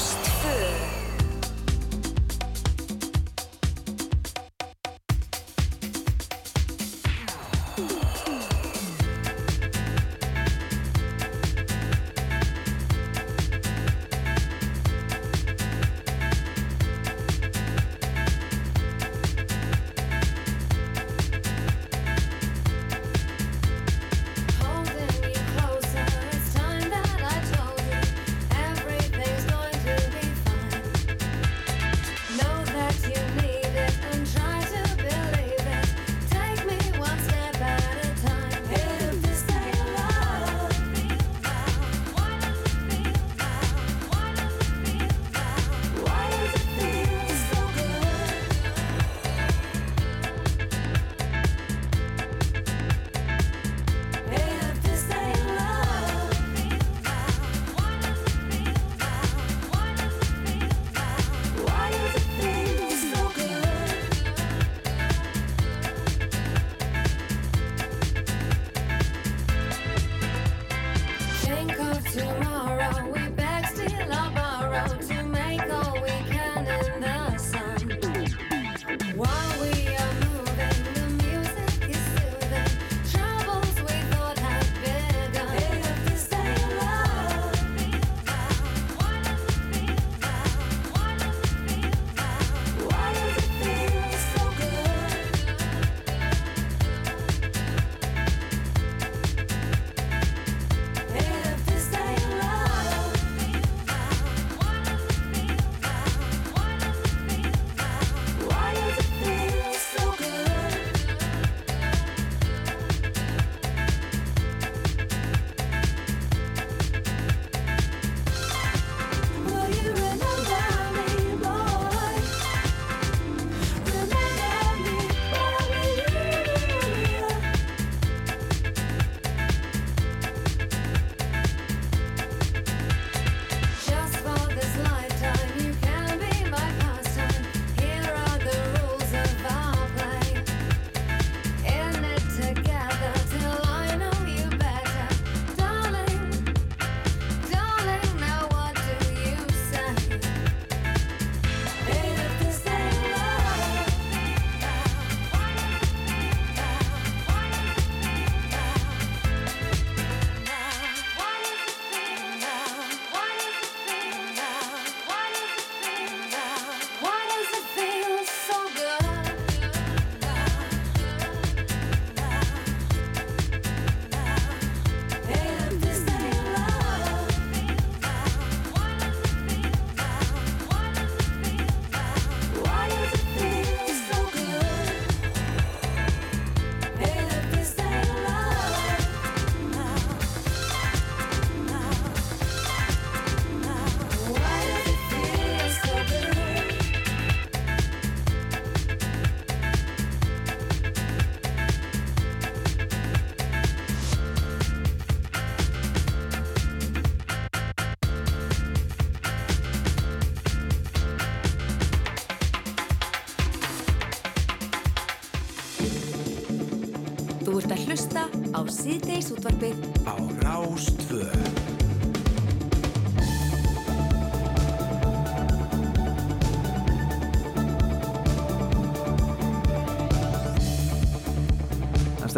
á síðdeis útvarpið á Rástvö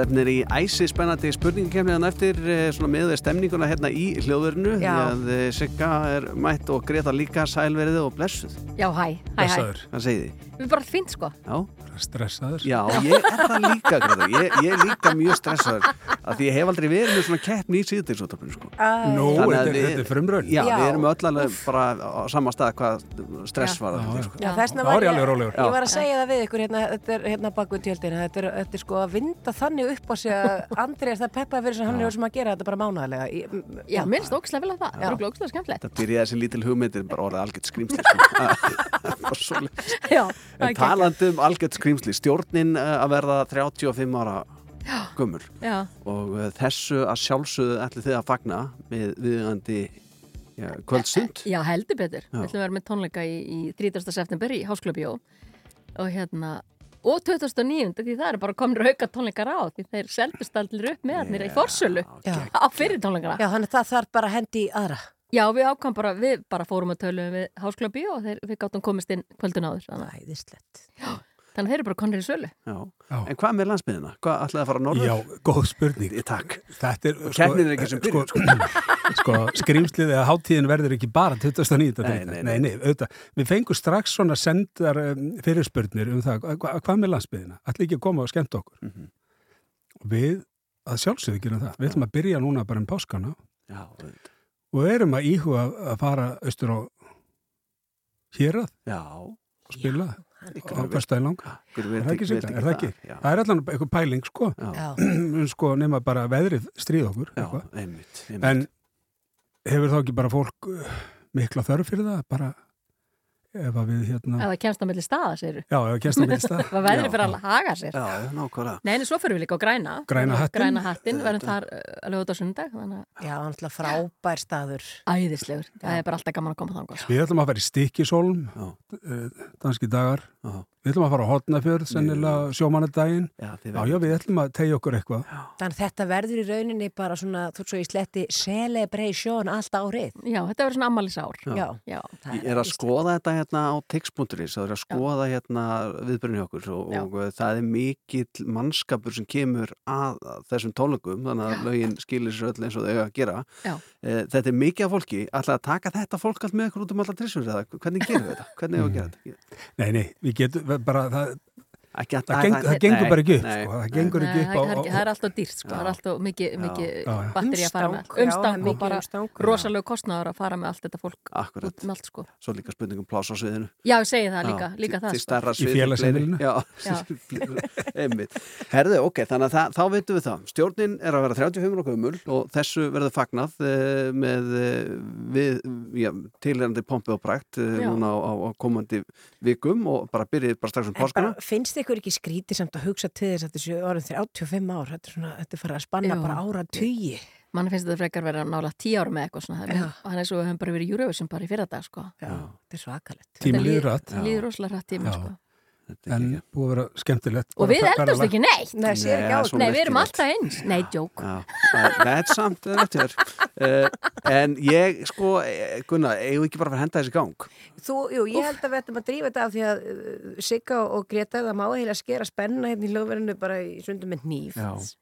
stefnir í æsi spennandi spurningakefniðan eftir eh, svona meðveð stemninguna hérna í hljóðverinu því að eh, Sigga er mætt og Greta líka sælverið og blessuð. Já, hæ, hæ, hæ. Blessaður. Hvað segið þið? Við erum bara fínt, sko. Já, Stressaður. Já, ég er það líka, Greta. Ég, ég er líka mjög stressaður af því ég hef aldrei verið með svona keppni í síðdeisúttarpinu, sko. Nú, þetta, er frumraun. Já, Já. við erum öll alveg bara á sama stað hvað stress var það, sko. Þá er ég alveg rólegur. Við upp á sig að Andrés það peppaði fyrir sem hann er sem að gera þetta bara mánaðlega. Ég, m- Já, mér finnst ókslega vel að það. Já. Það er ókslega skemmtilegt. Það byrjaði þessi lítil hugmyndir bara orðið algjört skrýmsli sko. Já, En talandi um algjört skrýmsli stjórnin eh, að verða 35 ára gummur Já, og eh, þessu að sjálfsögðu ætli þið að fagna með viðandi ja, kvöldstund já, heldur betur. Já. Við ætlum að vera með tónleika í, í 30. september í Háskólabjó og hérna og 2009, því það eru bara komin auka tónleikar á því þeir seldust allir upp með allir í forsölu Já. á fyrir tónleikana. Já, þannig að það þarf bara hendi í aðra. Já, við ákvæm bara, við bara fórum að tölu við Háskólabjó og þeir, við gáttum komist inn kvöldun áður. Æðislegt. Þannig að þeir eru bara konir í sölu. Já. Já. En hvað með landsbyðina? Hvað ætlaði að fara norður? Já, góð spurning. Í takk Þetta er, sko, keppnin er ekki sem sko, byrjun, sko, skrýmslið eða hátíðin verður ekki bara 2009. Nei, nei, nei. nei, nei auðvitað. Við fengum strax svona sendar um, fyrirspurnir um það, hva, hvað með landsbyðina? Ætli ekki að koma og skemmta okkur? Mhm. Og við, að sjálfsögðu gerum það, við ætlum að byrja núna bara um páskana Já, auðvitað. og erum að íhuga að fara austur á hérað Já, og spila á Hver Er það ekki sýnda? Er það ekki? Það er allan eitthvað pæling, sko. Já. sko, nema bara veðrið stríð okkur. já, einmitt, einmitt. En hefur þá ekki bara fólk uh, mikla þörf fyrir það? Bara ef að við hérna... Ef það kemst á milli staða, segir Já, ef að kemst á milli stað. Það veðri Já. fyrir að haga sér. Já, nákvæmlega Nei, en svo fyrir við líka á græna. Græna hattinn. Græna hattinn, verðum þar uh, alveg út á sundag, þannig Já, náttúrulega frábær staður. að æðislegur. Það er bara alltaf gaman að koma þangað. Við ætlum að fara í Stikisólm, uh, danski dagar. Já, Við ætlum að fara á Hotnafjörð, sennilega sjómanadaginn. já, Já, já, við ætlum að tegja okkur eitthvað. Þannig þetta verður í rauninni bara svona, þú svo í sletti, celebration allt árið. Já, þetta verður svona ammælisár. Já. Já. það Ég er að skoða þetta hérna á tix.is það er að skoða hérna viðbyrjunni okkur og, og uh, það er mikill mannskapur sem kemur að þessum tónleikum þannig að lögin skilir sér öll eins og þau eiga að gera Já. Eh, Þetta er mikið af fólki ætla að taka þetta fólk allt með ykkur út um allar trissur við getum bara, það, Ekki að, það, geng, það gengur nei, bara ekki upp, nei. sko. Það gengur Nei, ekki það, upp á... það, er, ekki- það er alltaf dýrt, sko. Það er alltaf mikið, mikið batteri að fara með. Umstang, það og bara rosalega kostnaður að fara með allt þetta fólk Akkurat, út með allt, sko. svo líka spurningum pláss á sviðinu. Já, ég segi það líka, Já, líka það, til sko. stærra Í einmitt. Herðu, ok, þannig að það, þá veitum við það. Stjórnin er að vera 35 og gömul og þessu verður fagnað uh, með við, já, tilherandi pompi og prækt Já. núna á, á, á komandi vikum og bara byrjið bara strax um páskana. finnst ykkur ekki skrítið samt að hugsa til þess að þessu orðin 35 ár, þetta er svona, þetta er farið að spanna Já. bara ára tugi. Mann finnst þetta frekar vera nála tíu ára með eitthvað svona. Er svo við höfum bara verið í Eurovision bara í fyrra dag, sko. Já, þetta er svakalegt. Tíminn Þetta líður. Það líður rosalega hrætt tíma, Já. sko. Þetta er En ekki- búið að vera skemmtilegt. Og við eldast ekki neitt. Nei, ekki Nei, Nei, við erum alltaf eins. Nei, djók. Það það er samt það er uh, En ég, sko, eh, Gunnar, eigum við ekki bara að henda þessi gang Þú, jú, ég held að við ættum að drífa þetta af því að uh, Sigga og, Greta, það má heila skera spenna hérna í lögverðinu bara í sundum með nýf.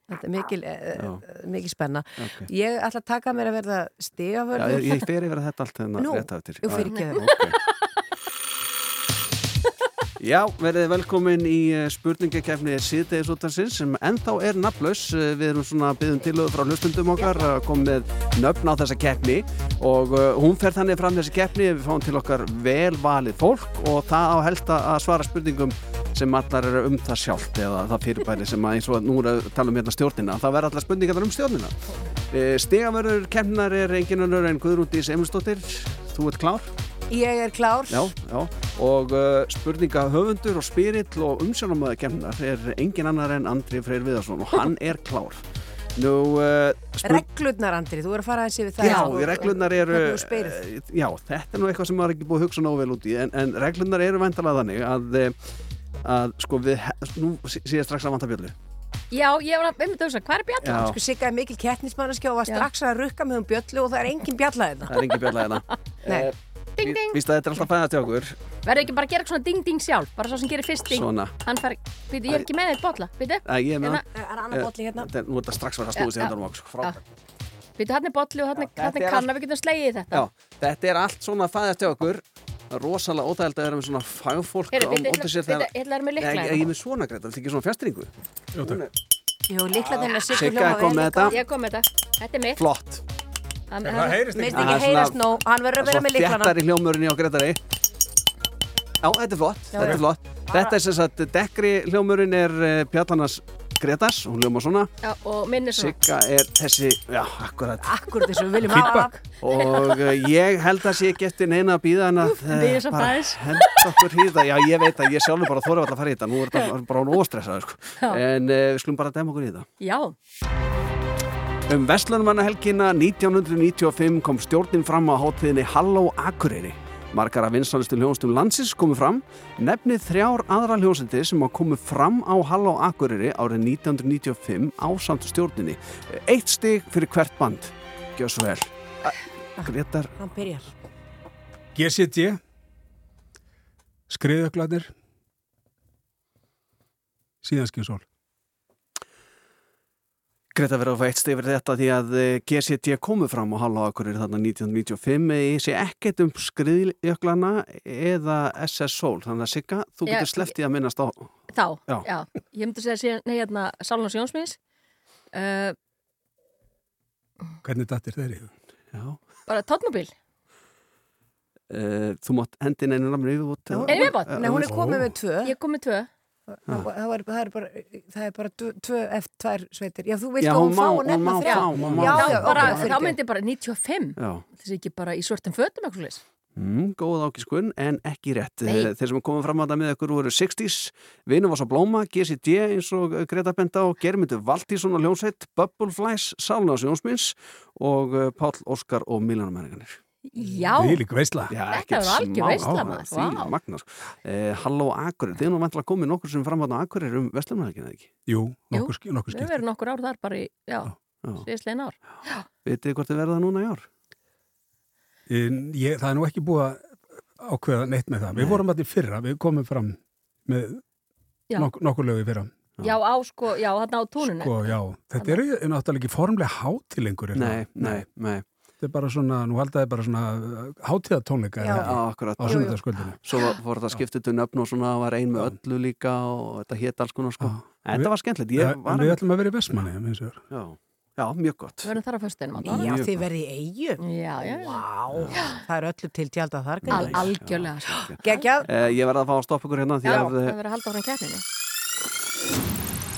Þetta er mikil, uh, mikil spenna. okay. Ég ætla að taka mér að verða Já, stigavörður. ég, ég fer yfir þetta allt þennan Nú, rétt á eftir jú, Já, fyrirgefðu. ok. Já, verðið velkomin í eh, spurningakefni síðdegisútansins sem ennþá er nafnlaus. Eh, Við erum svona byggðum tilöðu frá hlustundum okkar að koma með nöfn á þessa keppni og uh, hún fer þannig fram þessi keppni við fáum til okkar velvalið fólk og það á helst að svara spurningum sem allar eru um það sjálft eða það fyrirbæri sem að eins og nú tala um hérna stjórnina það verður allar spurningar um stjórnina Stegavörður keppnar er engin önnur en Guðrúndís Emilsdóttir þú ert klár? Ég er klár. Já, já, og uh, spurninga höfundur og spyrill og umsjónamöðu kemnar er engin annar en Andri Freyr Viðarsson og hann er klár. Nú, uh, Reglurnar, Andri, þú er að fara aðeins yfir það. já, og- reglurnar eru, uh, já, þetta er nú eitthvað sem maður ekki búið að hugsa nógu vel út í, en, en reglurnar eru vendalega þannig að, uh, að sko við, nú sé ég strax að vanta bjöllu. Já, ég var að einmitt að hugsa, hvað er bjallan? Já. Sko Sigga er mikil kettnismannaskja og var strax að rukka með um bjöllu og það er engin bjalla hérna. Það er engin bjalla hérna. Nei. Ding, ding. Víst að þetta er alltaf fæðast hjá okkur. Verður ekki bara að gera svona ding ding sjálf, bara svo sem gerir fyrst ding. Svona. Hann fær, býtu, ég er ekki með eitt bolla, býtu. Æ, ég er með Hérna. það. Er annar bolli hérna? Þetta er- Nú er þetta strax verið að snúið sig hendur um okkur. Frá. Býtu, hann er bolli og hann er, hann er er kanna, við getum slegið þetta. Já, þetta er allt svona fæðast hjá okkur. Rosalega óþægild að vera með svona fagfólk á móti sér þegar... ég ætla að vera með lykla Nei, hérna. Ég er með svona greið, þetta er ekki svona fjastringu. Jú, takk. Jú, líkla þennan Sigga Sigga er komið með þetta. Ég kom með þetta, þetta er mitt. Flott. Hann- En hann- það heyrist ekki. ekki heyrast nóg, hann verður að vera með líklana. Þetta er í hljómurinn á Gretari. Já, þetta er flott. Já, þetta er flott. Þetta er sem sagt, dekkri hljómurinn er uh, Pjallanas Gretas, hún hljóma svona. Já, og minn er svona. Sigga er þessi, já, akkurat. Akkurat þessu við viljum Feedback. Og uh, ég held að sé ekki eftir neina að býða en að henda okkur í þetta. Já, ég veit að ég sjálfur bara þóra að fara í þetta. Nú er þetta bara óstressaður, sko. En uh, við skulum bara dæma okkur í þetta. Já, Um Vestlunumannahelgina 1995 kom stjórnin fram á hátíðinni Halló Akureyri. Margar af vinsanlistu hljónstum landsins komu fram. Nefnið þrjár aðra hljónsindi sem að komu fram á Halló Akureyri árið 1995 á samt stjórninni. Eitt stig fyrir hvert band. Gjör svo vel. Gretar, Hann byrjar. GCD Skriðöglarnir Síðanskinsól Verður að fá eitt stig fyrir þetta því að eh, GCT komu fram á Halló Akureyri þarna 1995. Ég sé ekkert um skriðjöklana eða SS Soul. Þannig að Sigga, þú getur sleftið að minnast á þá, Já. já. Ég myndi að segja nei, hérna, Sálunars Jónsmins. Uh, Hvernig dattir þeir í? Já. bara tóttmobil. Uh, þú mátt hendin einu namni yfirbútt. Er viðbót? Nei, hún er komið með tvö. Ég kom með tvö. Það það er, það er bara, það er bara tvö- eftir tvær sveitir. Já, þú Já, að hún fá hún nefna þrjá. þá fyrirgefðu. myndi ég bara 95. Já. Þessi ekki bara í svörtum fötum. Mm, góð ákiskun, en ekki rétt. Nei. Eh, Þeir sem komum fram að það með ykkur voru 60s, Vinum var svo blóma, GCD eins og Greta Benda og Germundur Valtísson og Ljónsveit, Bubbleflies, Sálnás Jónsmins og eh, Páll Óskar og Miljónamenningarnir. Já, veistla Þetta var algjör áhuga, maður. Því Vá. magnar. Eh, Halló Akureyri, þið er nú vantilega komið nokkur sem fram að Akureyri um Vestlumæðikina, ekki? Jú, Jú. nokkur, sk- nokkur við skipt verðum nokkur ár þar bara í, já, Já. síðastlegin ár. Vitið þið hvort þið verða núna í ár? En ég, Það er nú ekki búið að ákveða neitt með það Við vorum allir fyrra, við komum fram með nok nokkur lögu fyrra Já, á sko, já, þarna á túnunu. Sko, já, þetta eru náttúrulega ekki formlega hátilengur Nei, nei, nei. Þetta er bara svona, nú haldaði bara svona hátíðatónleika. Já, akkurat. á sunnudagskvöldinu Svo var- fór þetta skiptið til nöfn og svona var ein með öllu líka og þetta hétt alls konar sko. En þetta var skemmtilegt. Ég Við ætlum að vera í Vestmanni Já, já, mjög gott. Við verðum þar á föstudinum Já, þið verði í eigu. Já, já. Vá, það er öllu til tjálta þar. Algjörlega. sko. Geggjað. Eh, ég verði að fá að stoppa ykkur hérna því að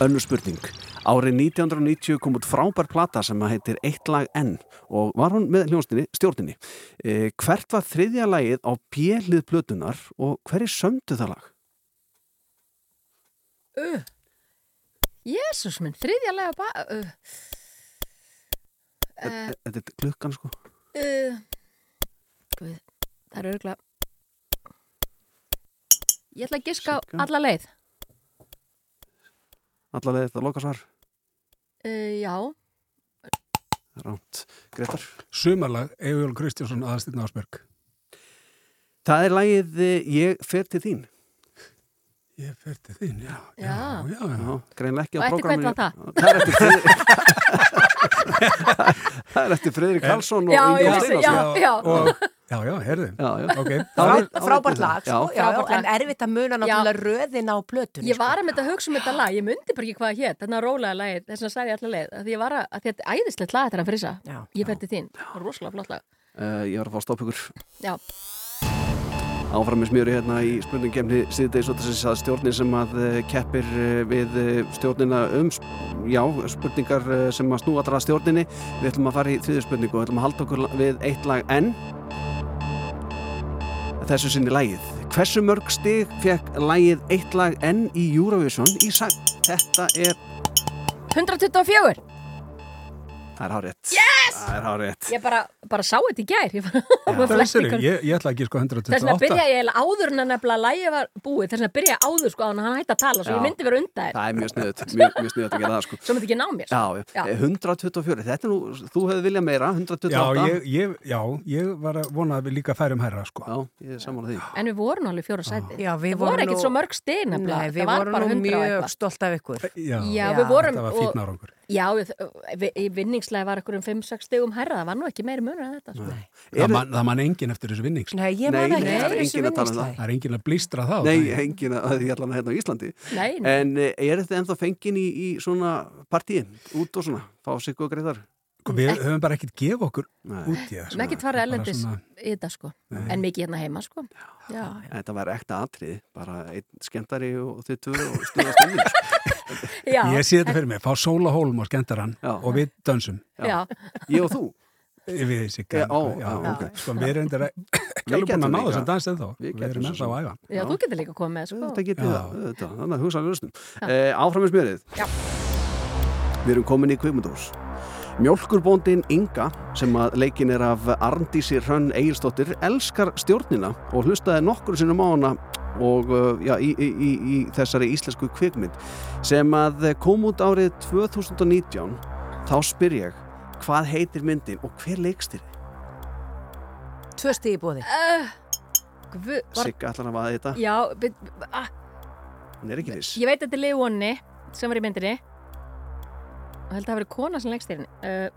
önnur spurning. Árið 1990 kom út frábær plata sem að heitir Eitt lag enn og var hún með hljónstinni stjórninni. Eh, hvert var þriðja lagið á bjellið plötunar og hverju sömdu það lag? Uh. Jésús minn, þriðja lega ba... Uh. Uh, Þetta er klukkan sko. uh. Guð, það er örgulega... Ég ætla að giska á alla leið. Allavega þetta loka svar. Uh, já, Ránt. Gretar. Sumarlag, Egil Kristjánsson aðastinn Ásberg Það er lagið eh, Ég fer til þín. Ég fer til þín, já Já. já, já, já. Greinlega ekki á Og eftir hvern prógraminu. var það? Það er eftir Friðrik Það er eftir Friðrik Karlsson og Ingo já, Steinarsson já, já. Og, já, já, herði Já, já. Ok, Það var- Frá, frábært lag, sko, Já. já, en erfitt að muna náttúrulega röðin á plötunni. Ég var að mynda að hugsa um þetta lag, ég myndi bara ekki hvað hétt, þarna rólega lagið, þess að sagði ég allar leið, því ég var að, að þetta er æðislegt lag þetta er að frisa, ég fætti þín, rosalega flott lag. Uh, Ég var að fá að stoppa ykkur. Já, áfram með smjöri hérna í spurningkemni síðdeis og þess að stjórnin sem að uh, keppir uh, við stjórnina um já, spurningar sem að snúa allra að stjórninni. Við ætlum að fara í þriðu spurningu og við ætlum að halda okkur við eitt lag enn þessu sinni lagið. Hversu mörg stig fekk lagið eitt lag enn í Eurovision í sang þetta er 124, Það er hárétt. Yes! Það er hárétt. Ég bara, bara sá þetta í gær Ég, bara, er ég, ég ætla ekki sko Þess vegna 128 byrja ég áður en að nefnilega lægi var búið Þess vegna byrja ég áður sko að hann hætti að tala Svo Já. ég myndi vera undan þér Það er mjög sniðut, mjög, mjög sniðut að gera það sko. Svo myndi ekki ná mér Já, já. Já. Eh, 124, þetta er nú, þú hefði viljað meira, 128. Já, ég, ég, já, ég var að vona að við líka færum herra sko. Já, ég er saman á því. En við vorum alveg fjóra sæti Já, við vorum ekkert nú- svo mörg Nei, við vorum bara nú 100 og mjög stolt af ykkur. Já, Já. Já, vinningslega var ekkur um 5-6 stigum herra Það var nú ekki meiri munur en þetta sko. Það man, það man engin eftir þessu vinnings. Nei, ég man ekki eftir það er þessu að um vinningslagi. Það er engin að blístra þá. Nei, engin að því allan hérna á Íslandi. Nei, nei. En eh, er þetta ennþá fengin í, í svona partíin, út og svona, fá sig og greiðar? Sko, Við höfum bara ekkert gefa okkur Nei. út í það. Við ekki farið ellendis svona- í þetta sko En mikið hérna heima sko Já, Þetta var ekta atrið, bara einn skemmtari og þið tvö og stuða stundin. já, Ég sé þetta fyrir mig, fá Sóla Hólm og skemmtarann Já. og við dönsum. já. Ég og þú? Við. Já, ó, já, ok. Sko, við erum þetta ekki alveg búin getum að ná líka- þessum dans ennþá. Við Við getum erum ennþá að æfa. já, þú getur líka komið með sko Þetta getið Já. það, þetta, þannig að hugsa alveg lausnum. Eh, áfram með smjörið. Já. Við erum komin í kvikmyndahús. Mjölkurbóndin Inga, sem að leikin er af Arndísi Hrönn Egilsdóttir, elskar stjórnina og hlustaði nokkur sinnum á hana og uh, já, í, í, í, í þessari íslensku kvikmynd sem að kom út árið 2019 þá spyr ég hvað heitir myndin og hver leikstir Tvö stigi bóði. uh, var, Sigga ætlar að vaða þetta, Já, bet, ah, hún er ekki viss. Ég veit að þetta er Leoni sem var í myndinni. Og held að það verið kona sem leggst þér uh,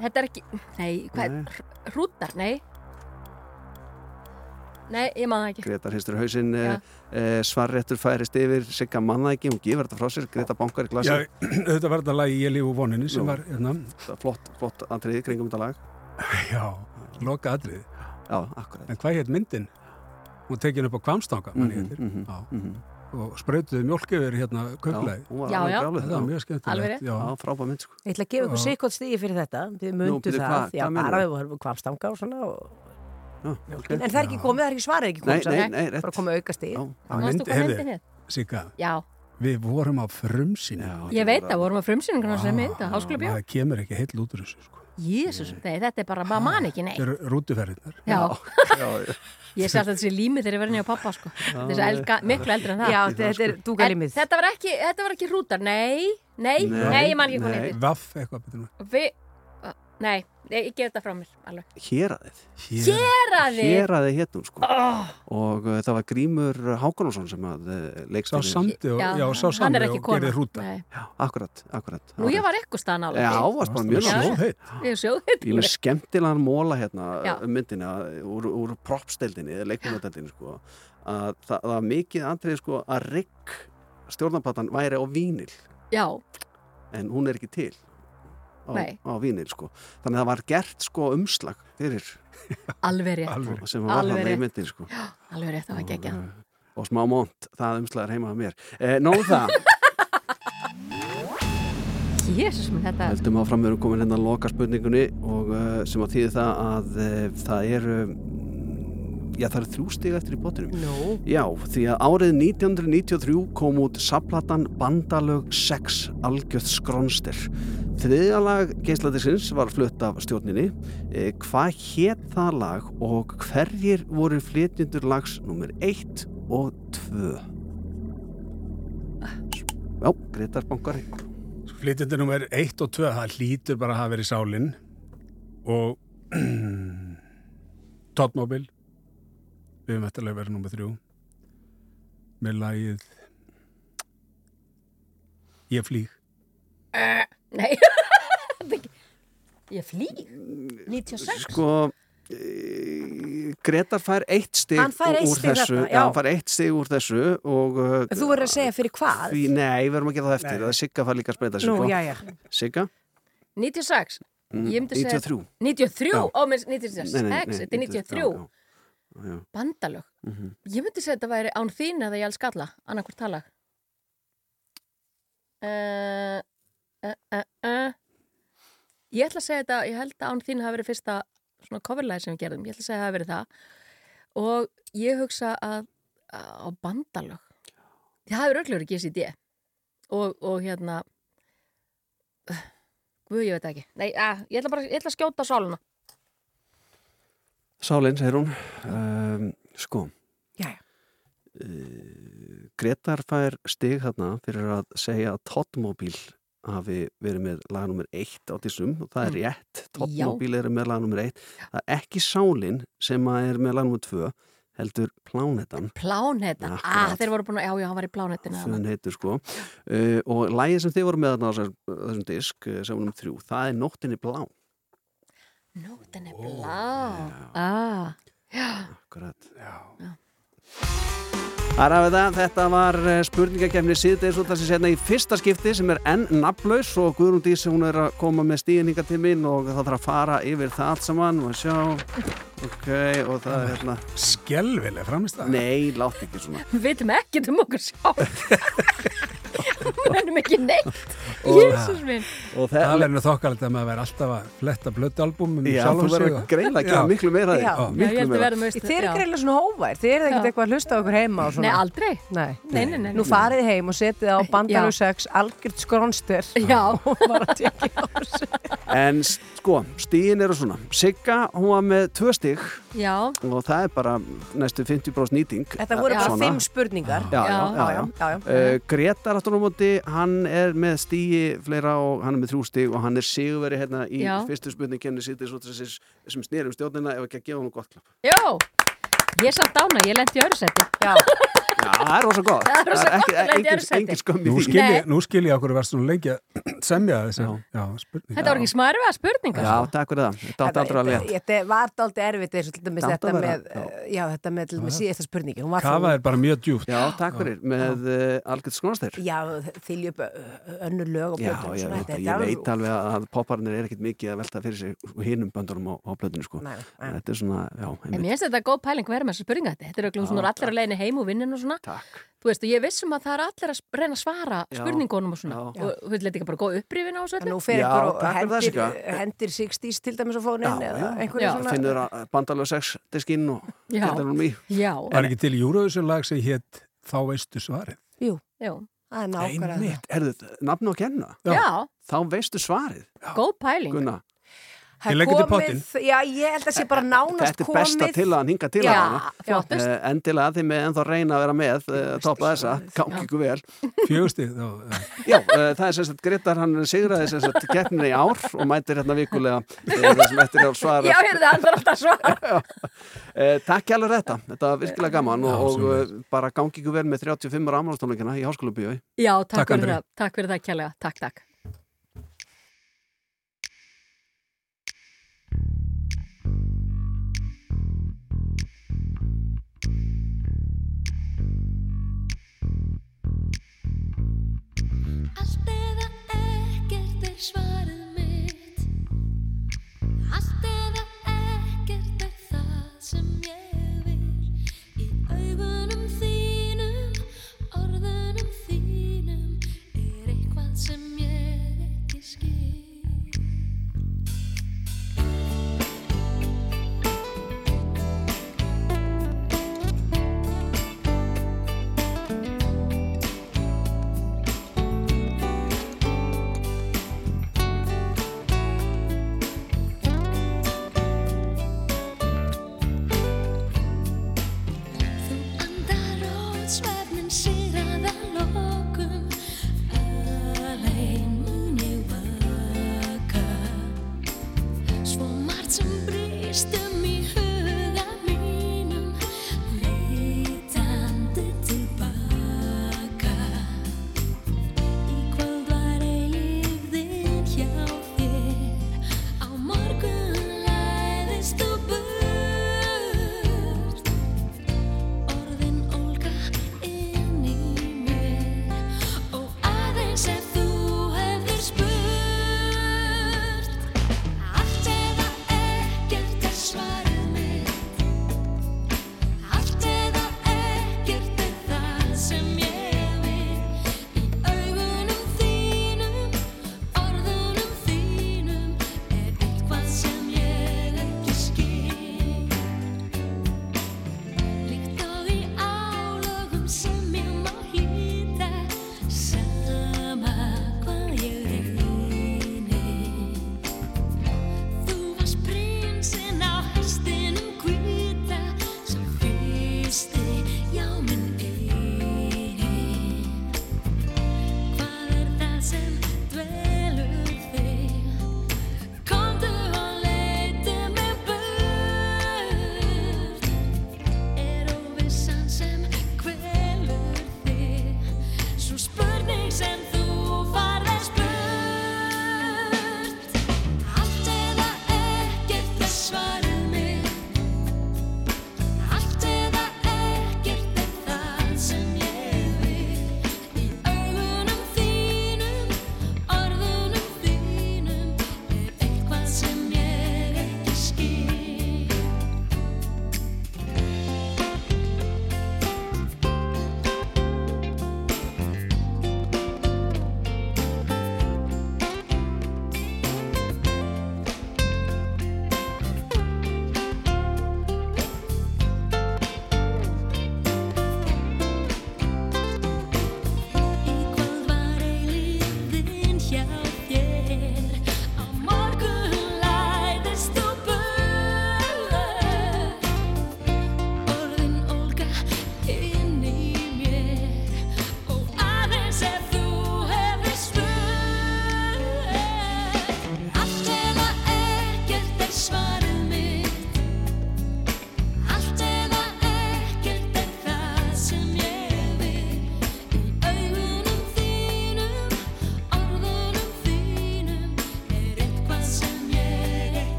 Þetta er ekki, nei, hvað Nei. er Hrútar, nei Nei, ég maður það ekki Greta hristur hausinn Já. eh, svarréttur færist yfir Sigga manna ekki, hún gefur þetta frá sér Greta bankar í glasi, Já, þetta var þetta lagi Ég lífu voninni sem Nú. var, hérna, Það flott, flott andriði kringum þetta lag já, loka atrið. Já, akkurat En hvað hétt myndin? Hún tekin upp á Kvamstanga, mann ég heitir. mhm, Já. mhm. Og sprautuði mjólk yfir hérna var Já, já. brjáluð, Þetta var mjög Alveg skemmtilegt. Já. Já, frábæð mynd sko Ég ætla að gefa ykkur sikkot stigi fyrir þetta. Þið Nú, mundu bíddu, það. Já, bara við vorum kvamstanga og svona. Og... Ok. En það er ekki komið, það er ekki svarið ekki komið. nei, nei, Bara komið auka stigi. Já, Á Manstu mynd- hvað heyrðu? Sigga, Já, við vorum á frumsýni. já, ég veit að vorum að háskóla bjó Það kemur ekki heill út úr þessu, sko. Jésús, nei, þetta er bara, maður man ekki, nei Þetta eru rútuferðirnar. Já, ég sé alltaf þessi lími þegar ég verði nýja pappa sko. Þessi elga, miklu eldri en það Já, þetta er En dúgalimið. þetta var ekki, þetta var ekki hrútar, nei, nei, nei, ég man ekki hvað Nei. heitir Vaff eitthvað nei, nei, ég gef þetta frá mér alveg. Héraðið? Héraði Héraðið? Hétt hún sko. Oh, og uh, það var Grímur Hákonarsson sem að uh, Sá leikstýrði sandi og, já, sá ekki og gerði hrúta. Já, akkurat, akkurat Nú ég var eitthvað staðan alveg Já, varst bara mjög nátt Slóð heitt. Ég er sjóðið Ég er með skemmtilegan móla hérna um myndina úr, úr propsteldinni, leikmjóðdeldinni sko, að það, það var mikið andrið sko að rigg stjórnarpatan væri á vínil Já, en hún er ekki til á, á vínil sko. Þannig að það var gert sko umslag fyrir alveg rétt sem var Alveg rétt. myndin sko. Alveg rétt, það var ekki og, og smá mónt, það umslag er heima að mér. Eh, Nóðu það, Jésús minn, þetta heldum áfram við erum komin hérna að loka spurningunni og uh, sem að þýði það að uh, það eru já það eru þrjú stig eftir í bóttinum. Nú, Já, því að árið 1993 kom út saplatan Bandalög 6 algjöð skrónstir. Þriðja lag geislatisins var flutt af stjórninni. Eh, hvað hétt það lag og hverjir voru flytjendur lags nummer 1 og 2? Já, Gretar Bankari. Flytjandi nummer 1 og 2, það hlýtur bara að hafa verið sálinn og Tottmobil við höfum eftirlega verið nummer 3 með lagið Ég flýg uh, Nei Ég flýg 96 Sko, e, Gretar fær eitt stig fær eitt úr stig þessu. þarna, já, já. hann fær eitt stig úr þessu og... uh, þú verður að segja fyrir hvað? Því, nei, við verðum að gera það eftir. Það er Sigga fær líka að spreita sig. Nú, sko. já, já. Sigga? 96 Mm, Ég myndi segja 93. 93, Já. ó, mér- 96 Nei, nei, nei, X, þetta er 93 já, já, já. Bandalög Mhm. Ég myndi segja þetta væri án þín eða ég alls skalla annarkvort talag uh, uh, uh. Ég ætla að segja þetta ég held að án þín hafi verið fyrsta svona coverlæði sem við gerðum, ég ætla að segja að það hafi verið það og ég hugsa að á bandalög það hafi röglegur ekki þessi idé og, og hérna uh, Guð, ég veit ekki. Nei, að, ég ætla bara, ég ætla að skjóta sáluna. Sálinn, segir hún. Um, sko. Jæja. Uh, Gretar fær stig þarna fyrir að segja að Tottmobíl hafi verið með lag nummer eitt á þessum og það er Mm. rétt. Tottmobíl eru með lag nummer eitt. Það er ekki Sálinn sem að er með lag nummer tvö, heldur Plánetan. Pláneta. Akkurat. Ah, þeir voru búin að, já, já, hann var í plánetinu. þarna. Fun heitur sko uh, og lægið sem þið voru með þarna á þessum disk uh, sem vorum þrjú, það er Nóttinni blá Nótin er blá. Ah, já. Akkurat. Það er að það, þetta var eh, spurningakefni síðdeis út af þessi setna í fyrsta skipti sem er enn nafnlaus og Guðrún Dís hún er að koma með stíðninga til mín og það þarf að fara yfir það allt saman og sjá. Ok og það er hérna. Skelvileg framist það Nei, látt ekki svona. Við veitum ekkert um okkur sjálf. Mennum ekki neitt. Og- Jésús minn. og Það það, verður nú þokkalegt að maður verður alltaf að fletta blöddalbumum um Já, þú verður og- greina að miklu meira Já. Miklu meira. Þið eru greiðlega svona hóvær, þið eru ekkert eitthvað að hlusta okkur heima og Nei, aldrei. Nei. Nei, nei, nei. Nú farið heim og setið á bandalög Já. 6 algjört þessu. En sko, stíðin eru svona Sigga, hún var með tvö stíg Já. og það er bara næstu 50% nýting Þetta voru bara Svona. fimm spurningar. Já, já, já, já. já, já. Uh, Gretar aftur á móti, hann er með stíi fleira og hann er með þrjú stíg og hann er sigurveri hérna í Já. fyrstu spurningkenni sýttis út þessi sem snýrum stjórnina ef ekki að gefa hann gott klapp. Já. Ég er samt ána, ég lendi í öðru seti. Já. Já, það er rosa gott. Það er rosa gott að lenda í skömm í Nú skil, ég, Nei. nú skil ég okkur að vera svona lengi að semja þessi Þetta var ekki smarfa spurningar. Já, takk fyrir það. Þetta átti aldrei að létt. Þetta var aldrei erfitt eins og þetta með, eh, já, þetta með til dæmis síðasta var Kafa er bara mjög djúpt Já, takk fyrir. Með uh, algjört skonasteyr. Já, þylja upp önnur lög og Já, ég svona. veit, Þetta að, ég alveg- veit alveg að popparnir er ekkert mikið að velta fyrir sig Þetta er já, þetta vera með þessu spurninga þetta. Þetta er auðvitað svona allir að leiðin heim og vinnin og svona. Takk. Þú veist, og ég vissum að það er allir að reyna að svara Já. spurningunum og svona. Já. Og þú veist, þetta ekki bara góð upprifin á þessu En öllu? nú fer Já, einhver og hendir, Sigga. hendir 60s til dæmis á fónin Já, eða já. einhverju Já. svona. Finnur að bandalög 6 diskinn og Já. þetta er hún í. Já. Var ekki til Eurovision lag sem hétt Þá veistu svarið Jú, Já. það er nákvæmlega. Einmitt, erðu, nafn og kenna. Já. Þá veistu svarið, Góð pæling. Gunna. Það Ég er legg þetta í komið- Já, ég held að sé bara nánast Þetta er besta komið. til að hann hinga til Já, hana. flottust. Uh, endilega þið með ennþá reyna að vera með, uh, toppa þessa, gangi ykkur vel. Fjögusti þá, já. Það er sagt Gretar, hann sigraði sem sagt keppninu í ár og mætir hérna vikulega það sem eftir er að svara. Já, hérna, hann þarf alltaf að svara. Takk hjálfur þetta, þetta var virkilega gaman og, bara gangi ykkur vel með 35 ára ámálstónleikina í Háskóla Bíói. Já, takk, Takk fyrir það, kjærlega. Takk, takk. Allt eða ekkert er svarið mitt. Allt eða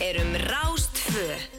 er um Rástföð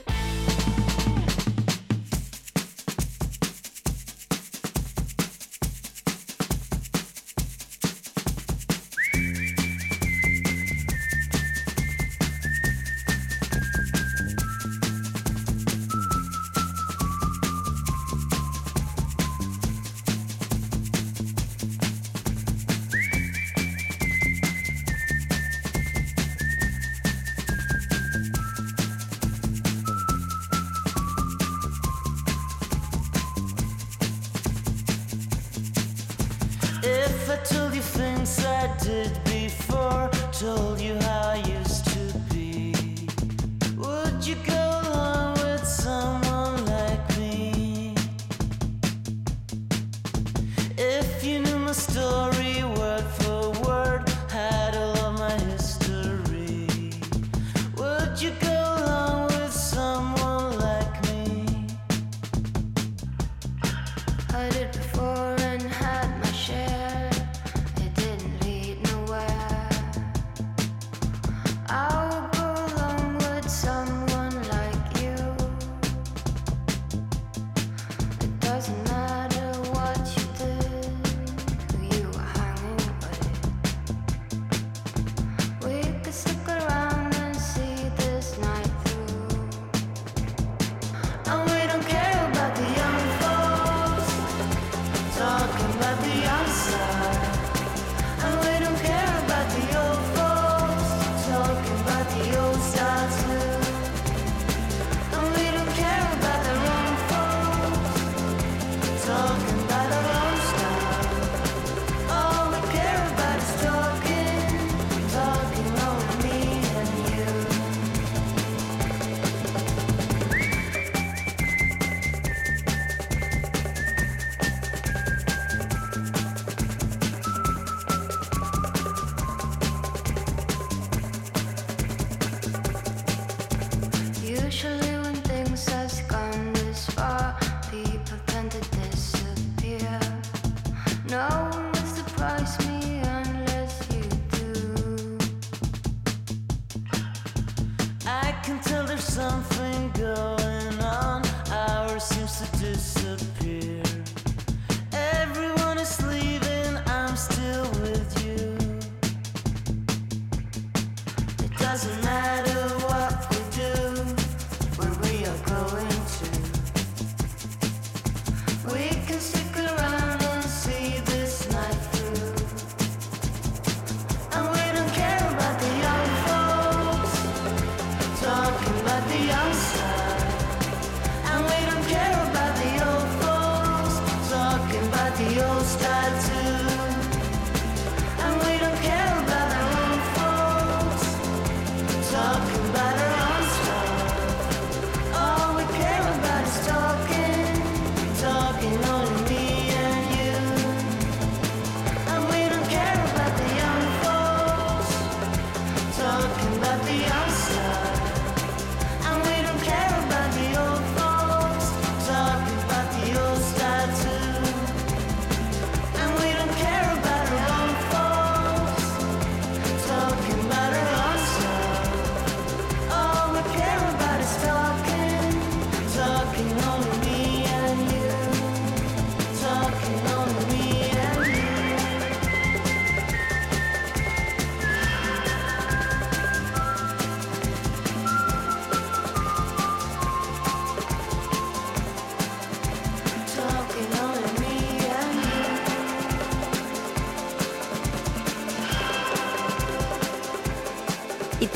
doesn't matter.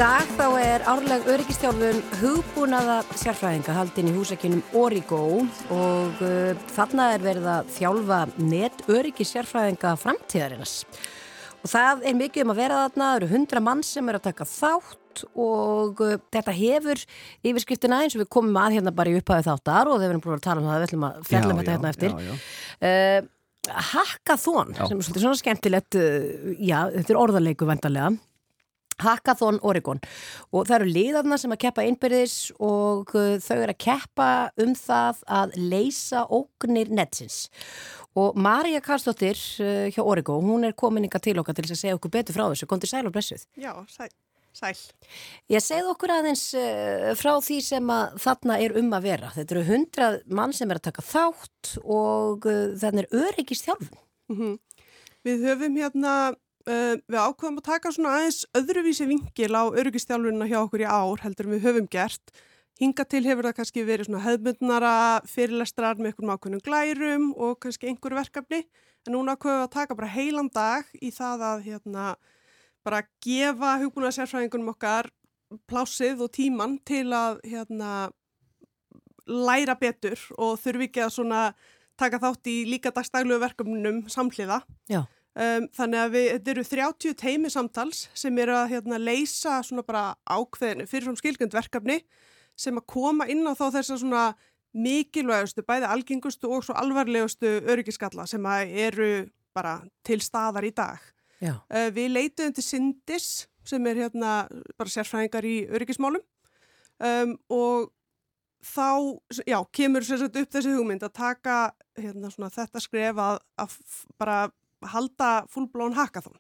dag þá er árleg öryggistjálfun hugbúnaða sérfræðinga haldinn í húsækjunum Origo og uh, þarna er verið að þjálfa net öryggissérfræðinga framtíðarinnast. Og það er mikið um að vera þarna, það eru hundra mann sem eru að taka þátt og uh, þetta hefur yfirskriftina eins og við komum að hérna bara í upphæðu þáttar og þeir verðum bara að tala um það, við ætlum að fjalla um þetta hérna eftir. Já, já. Uh, Hackathon, já. sem er svona skemmtilegt, uh, já þetta er orðarleiku vendarlega. Hackathon Oregon. Og það eru liðarna sem að keppa innbyrðis og uh, þau eru að keppa um það að leysa ógnir netsins. Og Marja Karstóttir uh, hjá Oregon, hún er komin ykkar til okkar til þess að segja okkur betur frá þessu, kontur sæl og blessuð. Já, sæl, sæl. Ég segð okkur aðeins uh, frá því sem að þarna er um að vera. Þetta eru hundrað mann sem er að taka þátt og þannig er öryggist hjálfun mm -hmm. Við höfum hérna uh, við ákveðum að taka svona aðeins öðruvísi vingil á öryggistjálfunina hjá okkur í ár heldur en við höfum gert. Hinga til hefur það kannski verið svona hefðmyndnara fyrirlestrar með einhverjum ákveðnum glærum og kannski einhverju verkefni. En núna ákveðum við að taka bara heilan dag í það að hérna bara gefa hugbúna sérfræðingunum okkar plásið og tíman til að hérna læra betur og þurfi ekki að svona taka þátt í líka dagstæglu verkefnunum samhliða. Já. Um, þannig að við, þetta eru 30 teimi samtals sem eru að hérna, leysa svona bara ákveðinu fyrirfram skilgjönd verkefni sem að koma inn á þá þess að svona mikilvægustu, bæði algengustu og svo alvarlegustu öryggiskalla sem að eru bara til staðar í dag. Uh, við leituðum til Sindis sem er hérna bara sérfræðingar í öryggismálum um, og þá, já, kemur sér sett upp þessi hugmynd að taka hérna svona þetta skref að, að bara halda fullblón hackathon.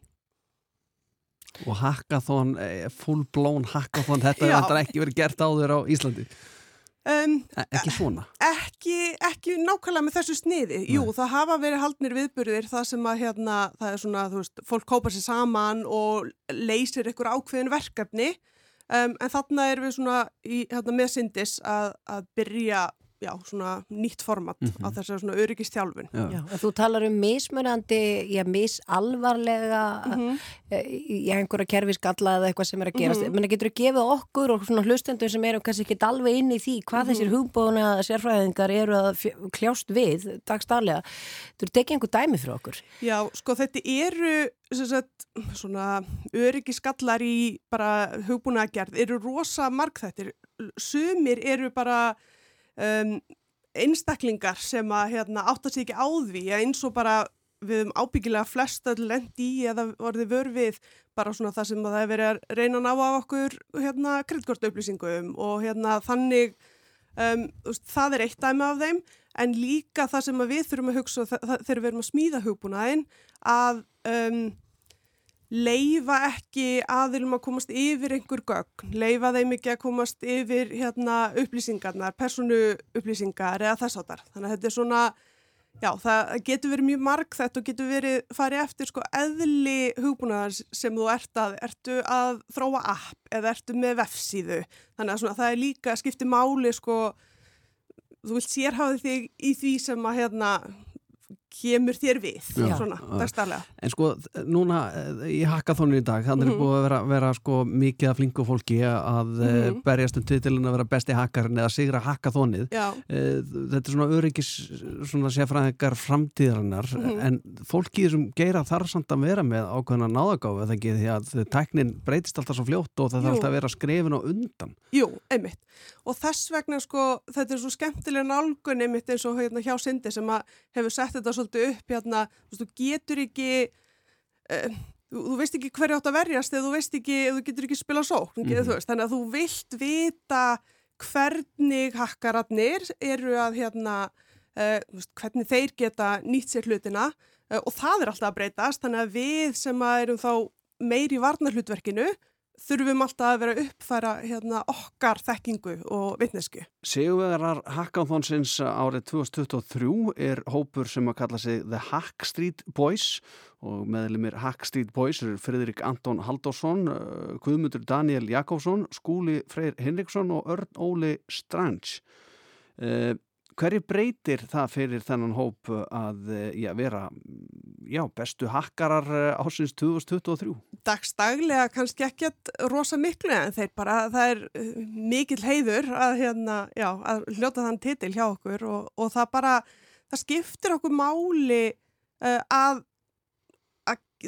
Og hackathon, eh, full blown hackathon, þetta hefur ekki verið gert áður á Íslandi. Um, E- Ekki svona. ekki, ekki nákvæmlega með þessu sniði. Jú, það hafa verið haldnir viðburðir það sem að hérna, það er svona, þú veist, fólk kópar sér saman og leysir ykkur ákveðin verkefni um, en þarna erum við svona í, hérna, með syndis að, að byrja, já, svona nýtt format Mhm. á þessar svona öryggistjálfun. Já. en Þú talar um mismunandi, já, misalvarlega, mm Mhm. -hmm. já, einhverja kerfiskalla eða eitthvað sem er að gerast. Mm Mhm. -hmm. getur þú gefið okkur og svona hlustendur sem eru kannski ekki alveg inn í því hvað Mhm. þessir hugbóna sérfræðingar eru að kljást við dagstælega. Þú eru tekið einhver dæmi fyrir okkur. Já, sko þetta eru sem sagt, svona öryggiskallar í bara hugbúnagerð eru rosa margþættir. Sumir eru bara um, einstaklingar sem að hérna, átta sig ekki á því eins og bara við höfum ábyggilega flest öll lendi í eða orðið vör við bara svona það sem að það er verið að reyna að ná af okkur hérna kryddkortauplýsingum og hérna þannig um, það er eitt dæmi af þeim. En líka það sem við þurfum að hugsa þegar við erum að smíða hugbúnaðinn að um, leifa ekki aðilum að komast yfir einhver gögn, leifa þeim ekki að komast yfir hérna upplýsingarnar, personu upplýsingar eða þess áttar. Þannig að þetta er svona, já, það getur verið mjög margþætt og getur verið farið eftir sko eðli hugbúnaðar sem þú ert að, ertu að þróa app eða ertu með vefsíðu. Þannig að svona, það er líka skipti máli sko, þú vilt sérhafa þig í því sem að hérna kemur þér við, Já. svona, dagstarlega. En sko, núna eh, í hackathonu í dag, þannig er Mhm. búið að vera, vera sko mikið af flinku fólki að mm Mhm. berjast um titilin að vera besti hackarinn eða sigra hackathonið. Já. Eh, Þetta er svona öryggis svona sérfræðingar framtíðarinnar Mhm. en fólki sem geira þarf samt að vera með ákveðna náðagáfi eða ekki því að tæknin breytist alltaf svo fljótt og það þarf alltaf að vera skrefin á undan. Jú, einmitt. Og þess vegna sko, þetta er svo skemmtilega nálgun einmitt eins og hérna hjá Sindi sem að hefur sett þetta svolítið upp hérna, þú veist, þú getur ekki, uh, þú, þú veist ekki hverju átt að verjast eða þú veist ekki, þú getur ekki spila sókn, mm veist, þannig að þú vilt vita hvernig hakkararnir eru að hérna, uh, veist, hvernig þeir geta nýtt sér hlutina uh, og það er alltaf að breytast, þannig að við sem að erum þá meir í varnarhlutverkinu þurfum alltaf að vera uppfæra hérna, okkar þekkingu og vitnesku. Sigurvegarar hackathonsins árið 2023 er hópur sem að kalla sig The Hack Street Boys og meðlumir Hack Street Boys eru Friðrik Anton Halldórsson, uh, Guðmundur Daniel Jakobsson, Skúli Freyr Hinriksson og Örn Óli Strange. Hverju breytir það fyrir þennan hóp að uh, já, vera já, bestu hakkarar ásins 2023? Dagstaglega kannski ekkert rosa miklu en þeir bara, það er uh, mikill heiður að, hérna, já, að hljóta þann titil hjá okkur og, og það bara, það skiptir okkur máli uh, að,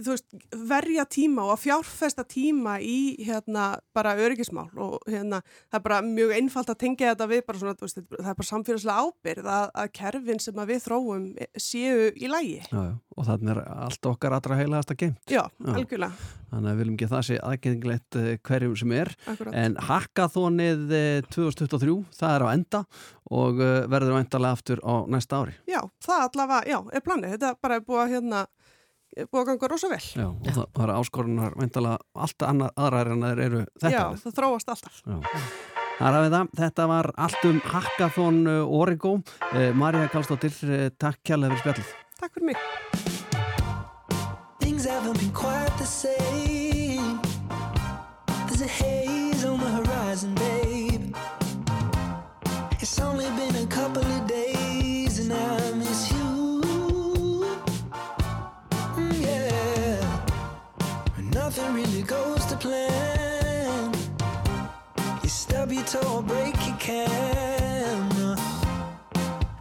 veist, verja tíma og að fjárfesta tíma í hérna bara öryggismál og hérna það er bara mjög einfalt að tengja þetta við bara svona, veist, það er bara samfélagslega ábyrð að, að kerfin sem að við þróum séu í lægi. Já, já, og þannig er allt okkar allra heilaðasta geimt. Já, algjörlega. Þannig að við viljum ekki að það sé aðgengilegt eh, hverjum sem er. Akkúrat. En hackathonið eh, 2023, það er á enda og eh, verður væntalega aftur á næsta ári. Já, það allavega, já, er planið. Þetta bara er búið að hérna, búið að ganga rosa vel. Já, og það, það er áskorunar væntalega alltaf annað, aðrar en það eru þetta. Já, það þróast alltaf. Já. Það er það, þetta var allt um Hackathon uh, Origo. Uh, Marja Kallstóttir, uh, takk kjærlega fyrir spjallið. Takk fyrir mig. Things haven't been quite the same. There's a haze on the horizon, babe. It's only been a couple of days nothing really goes to plan. You stub your toe or break your camera.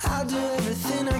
I'll do everything I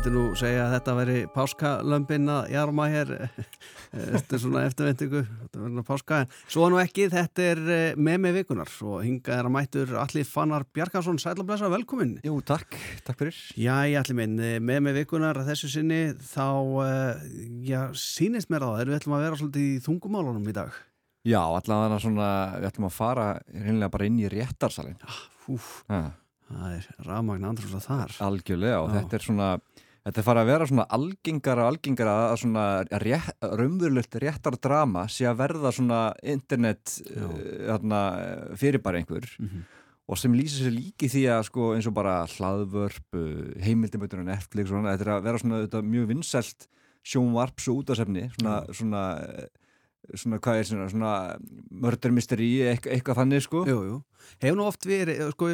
myndi nú segja að þetta veri páskalömpin að jarma hér. Er svona eftirvendingu Svo nú ekki, þetta er eh, með með vikunar og hinga er að mættur Alli Fannar Bjarkarsson, sæl og blessa, velkomin Jú, takk, takk fyrir. Já, ég allir minn, eh, með með vikunar að þessu sinni þá, uh, já, sýnist mér á það, erum við ætlum að vera svolítið í þungumálunum í dag? Já, allavega svona, við ætlum að fara reynilega bara inn í réttarsalinn. Úf, ja. það er rafmagn andrúsa þar. Algjörlega og Já. þetta er svona Þetta er farið að vera svona algengara og algengara að svona rétt, raunverulegt réttar drama sé að verða svona internet uh, þarna, fyrirbæri einhver. Mhm. og sem lýsir sér líki því að sko eins og bara hlaðvörp, uh, heimildimötur og Netflix og svona, þetta er að vera svona þetta, mjög vinsælt sjónvarps og útasefni svona, svona, eh, svona hvað er svona, svona murder mystery, eitthvað, eitthvað þannig sko. Jú, jú, hefur nú oft verið, sko,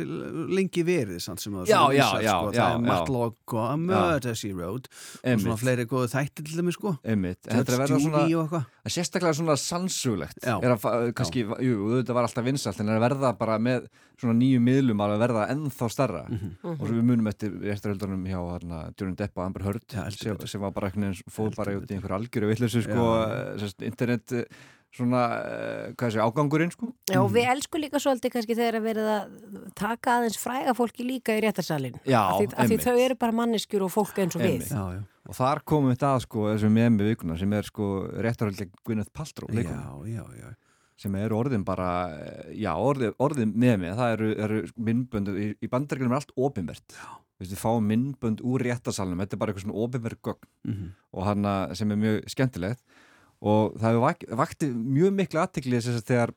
lengi verið samt sem það Já, svona já, vísar, já, sko, það er já. Matlock og A Murder She Wrote og svona fleiri góðu þættir til þeim sko. Að svona eitthvað. Að sérstaklega svona sannsugulegt er að, fa- kannski, jú, þetta var alltaf vinsalt en er að verða bara með svona nýju miðlum að verða ennþá starra Mhm. og svo við munum eftir eftirhöldunum hjá hérna, Johnny Depp og Amber Heard sem, var bara veginn fóð bara út í einhver algjöru vitleysu sko, sérst, internet eh, svona, uh, hvað sé, ágangurinn sko Já, og við elskum líka svolítið kannski þegar að verið að taka aðeins fræga fólki líka í réttarsalinn. Já, Af því, af því einmitt. þau eru bara manneskjur og fólk eins og við. Einmitt. og þar komum við það sko þessum með með vikuna sem er sko réttarhaldið Gwyneth Paltrow leikuna. Já, já, já. sem er orðin bara eh, já, orðin, orðin með mig það eru, eru myndbönd, í, í bandaríkjum er allt opinvert við fáum myndbönd úr réttarsalunum, þetta er bara eitthvað svona opinvert gögn Mhm. og hann sem er mjög skemmtilegt og það hefur vak, vakti mjög miklu aðtikli þegar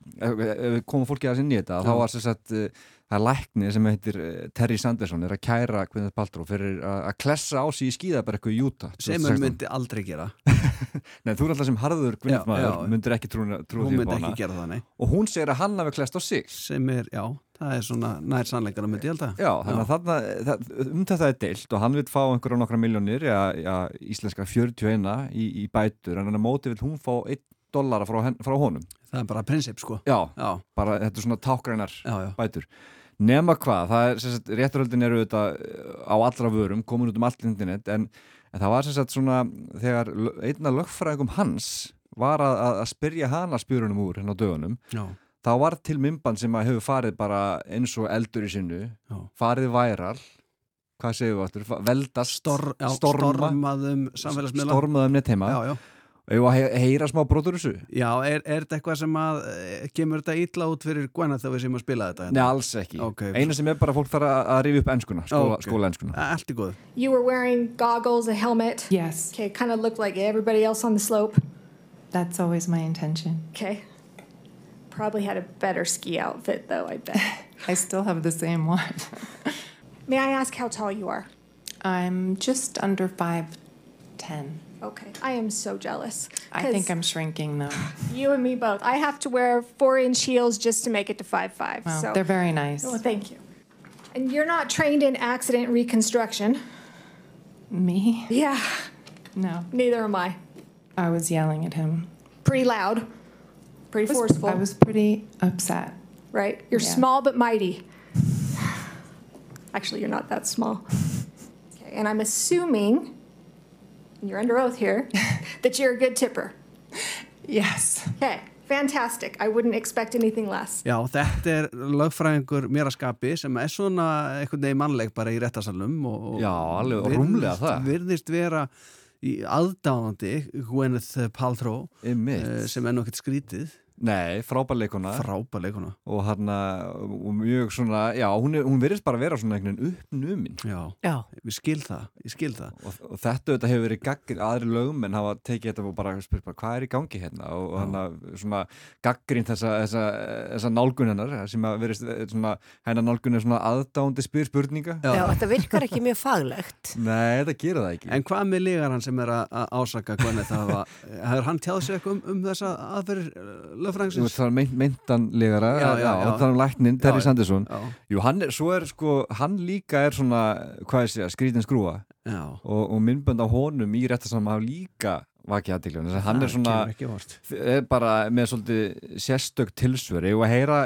komum fólki aðeins inn í þetta Já. þá var sagt eh, það er lækni sem heitir eh, Terry Sanderson er að kæra Gwyneth Paltrow fyrir að klessa á sig í skíðaberku í Utah Sem hún 2016. myndi aldrei gera. Nei, þú er alltaf sem harður Gwyneth maður, myndir ekki trú Hún því myndi á hana. ekki gera það, nei. Og hún segir að hann hafi klest á sig. Sem er, já, það er svona nær sannleikana myndi ég held að. Já, þannig að þarna, um þetta er deilt og hann vil fá einhverja nokkra miljónir, já, já, íslenska 41 í, í bætur, en hann að móti vil hún fá 1 dollara frá, frá honum. Það er bara prinsip, sko. Já, Já. bara þetta er svona tákgrænar bætur. Nema hvað, það er, sem sagt, rétturhöldin eru þetta á allra vörum, komin út um allt internet, en, en það var sem sagt svona, þegar lö- einn af lögfræðingum hans var að, að, að spyrja hana spjörunum úr hérna á dögunum, Já. Þá var til mymban sem að hefur farið bara eins og eldur í sinnu, Já. farið væral, hvað segir við áttur, veldast, Stor, já, storma, stormaðum samfélagsmiðla. stormaðum já. og að he- heyra smá brotur þessu. Já, er, er þetta eitthvað sem að, eh, kemur þetta illa út fyrir Gwyneth þegar við sem að spila þetta? hérna? Nei, alls ekki. Ok. Eina sem er bara fólk þarf að, að rifi upp enskuna, skóla, Ok. skóla enskuna. Allt í góðu. You were wearing goggles, a helmet. Yes. Okay, kind of looked like everybody else on the slope. That's always my intention. Okay. Probably had a better ski outfit, though, I bet. I still have the same one. May I ask how tall you are? I'm just under 5'10. Okay. I am so jealous. I think I'm shrinking though. You and me both. I have to wear four inch heels just to make it to five five. Well, so they're very nice. Well, thank you. And you're not trained in accident reconstruction. Me? Yeah. No. Neither am I. I was yelling at him. Pretty loud. Pretty I was- forceful. I was pretty upset. right? You're Yeah. small but mighty. Actually, you're not that small. Okay, and I'm assuming, and you're under oath here, that you're a good tipper. Yes. Okay, fantastic. I wouldn't expect anything less. Já, þetta er lögfræðingur mér að skapi sem er svona einhvern veginn mannleik bara í réttasalum og, og Já, alveg, og virðist- rúmlega það. Virðist vera í aðdáðandi Gwyneth Paltrow eh, sem er nú ekkert skrítið Nei, frábær leikona Frábær leikona og hann og mjög svona, já, hún, hún verðist bara vera svona einhvern veginn uppnumin. Já, Já. ég skil það, ég skil það. Og, og þetta auðvitað hefur verið gaggrin aðri lögum en hafa tekið þetta og bara spurt bara hvað er í gangi hérna? Og, og hann að svona gaggrin þessa, þessa, þessa nálgun hennar sem að verðist svona hennar nálgun er svona aðdándi spyr spurninga. Já, þetta virkar ekki mjög faglegt. Nei, þetta gera það ekki. En hvað með lígar hann sem er að að ásaka Gwyneth hafa, hefur hann tjáð eitthvað um, um lögfræðingsins? veist það er meint, meintanlegara það er um læknin, Terry Já, já. Sanderson Já. Jú, hann er, svo er sko, hann líka er svona, hvað ég segja, skrítin skrúa og, og myndbönd á honum í réttasamma hafa líka vakið aðtikli þess að hann Það er svona er bara með svolítið sérstök tilsvöri og að heyra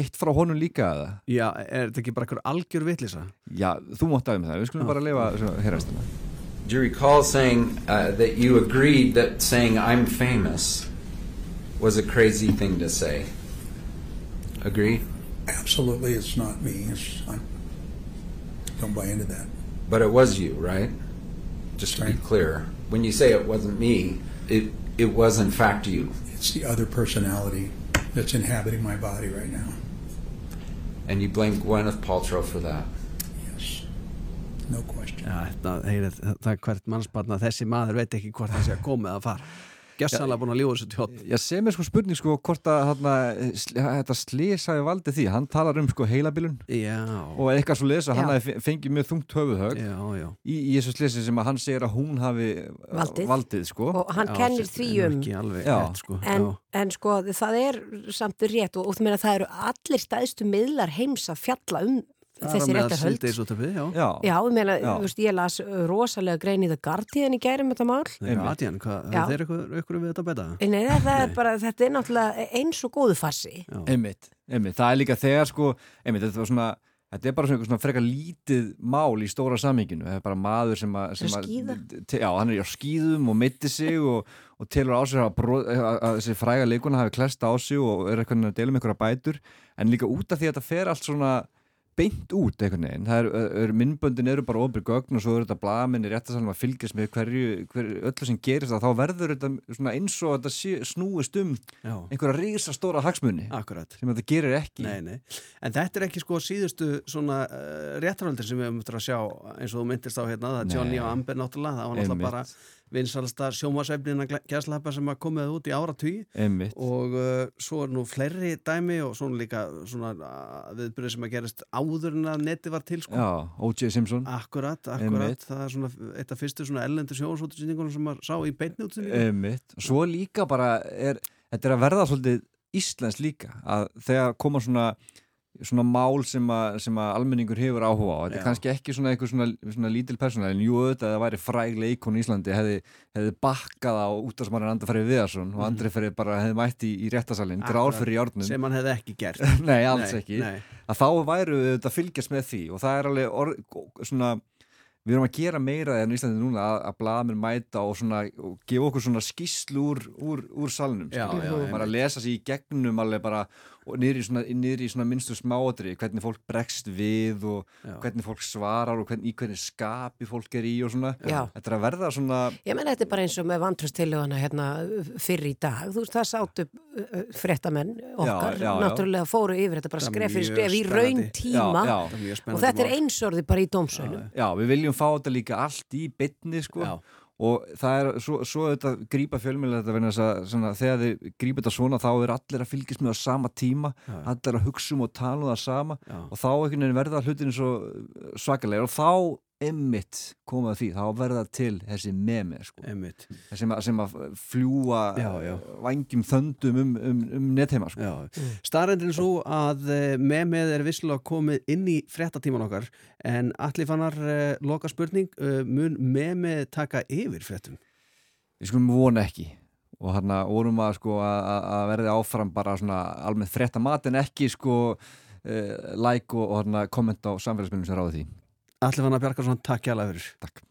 eitt frá honum líka eða? Já, er þetta ekki bara einhver algjör vitlisa? Já, þú mátt aðeins það, við skulum bara lifa heyrast þetta Do you recall saying uh, that you agreed that saying I'm famous was a crazy thing to say? Agree? Absolutely, it's not me. It's, I don't buy into that. But it was you, right? Just to be clear. When you say it wasn't me, it, it was in fact you. It's the other personality that's inhabiting my body right now. And you blame Gwyneth Paltrow for that. Yes. No question. Já, þetta, heyrið, það er hvert mannsbarn að þessi maður veit ekki hvort það sé að koma eða fara. Gjössanlega búin að lífa þessu tjótt. Já, sem er sko spurning sko hvort að hana, sl þetta slísaði valdi því hann talar um sko heilabilun Já. og eitthvað svo lesa, hann fengið mjög þungt höfuðhög Já, já. í, í þessu slisi sem að hann segir að hún hafi uh, Valdið. valdið sko Og hann Já, kennir því um. Ekki alveg Já. rétt, sko. En, Já. en sko það er samt rétt og, og þú meina það eru allir stæðstu miðlar heims að fjalla um þessi réttarhöld. já. Já, ég meina, þú veist, ég las rosalega grein í það Guardian í gærum þetta mál. Já. þeir eru ykkur við þetta að beta? Nei, þetta er bara, þetta er náttúrulega eins og góðu farsi. einmitt, einmitt, það er líka þegar sko, einmitt, þetta var svona Þetta er bara svona, svona frekar lítið mál í stóra saminginu, þetta er bara maður sem að... Sem að- skíða. te- Já, hann er á skíðum og meiti sig og, og telur á sig að, brot, að, þessi fræga leikuna hafi klest á sig og er eitthvað að dela um einhverja bætur en líka út af því að þetta fer allt svona beint út einhvern veginn, það er, er minnböndin eru bara ofri gögn og svo eru þetta blaminni réttasalum að fylgjast með hverju, hverju öllu sem gerist að þá verður þetta svona eins og þetta snúist um Já. einhverja risastóra hagsmuni Akkurat. sem þetta gerir ekki Nei, nei. En þetta er ekki sko síðustu svona uh, réttaröldir sem við höfum að sjá eins og þú myndist á hérna, það er Johnny og Amber náttúrulega, það var náttúrulega bara vinsalasta sjómasefnina gæslappa sem að komið út í áratví og uh, svo er nú fleiri dæmi og svona líka svona uh, viðbyrði sem að gerist áður en að neti var til sko. Já, O.J. Simpson Akkurat, akkurat, Einmitt. það er svona eitt af fyrstu svona ellendu sjómasútsendingunum sem maður sá í. Einmitt. Og Svo líka bara er, þetta er að verða svolítið íslensk líka að þegar koma svona svona mál sem, að, sem að almenningur hefur áhuga á, þetta er kannski ekki svona einhver svona, svona lítil persóna, en jú auðvitað að það væri fræg leikon í Íslandi hefði, hefði bakkað á útastmannin Andri Ferri Viðarsson og Andri Ferri bara hefði mætt í, í réttasalinn, grál fyrir járnum. Sem hann hefði ekki gert. Nei, alls Nei, ekki. nei. að þá væru þetta fylgjast með því og það er alveg orð, svona við erum að gera meira en í Íslandi núna að, að blaðamenn mæta og, svona, og gefa okkur svona skýslu úr, úr, úr salnum bara að lesa sér í gegnum alveg bara og niður í svona, niður í svona minnstu smáatri hvernig fólk bregst við og Já. hvernig fólk svarar og hvernig, í hvernig skapi fólk er í og svona Já. þetta er að verða svona Ég menn þetta er bara eins og með vantröstilugana hérna fyrir í dag. Þú veist, það sáttu uh, fréttamenn okkar, já, já. náttúrulega fóru yfir þetta bara skref fyrir skref í raun tíma og þetta er einsorði bara í dómsölum. Já, við viljum fá þetta líka allt í bytni sko. Og það er svo, svo þetta grípa fjölmjöla þetta vegna þess að svona, þegar þið grípa þetta svona þá er allir að fylgjast með á sama tíma Já. allir að hugsa um og tala um það sama Já. og þá veginn verða hlutin svo svakalega og þá emmitt komað því, þá verða til þessi memi sko. sem, sem að fljúa já. vangjum þöndum um, um, um netheima sko. Starrendin svo að eh, memið er visslega komið inn í fréttatíman okkar en allir fannar uh, loka spurning, uh, mun memið taka yfir fréttum? Við skulum vona ekki og hérna vorum að sko að, verði áfram bara svona almennt frétta mat en ekki sko uh, like og, og hérna komment á samfélagsmiðlum sem ráði því Allir fannar Bjarkarsson, takk hjá fyrir. Takk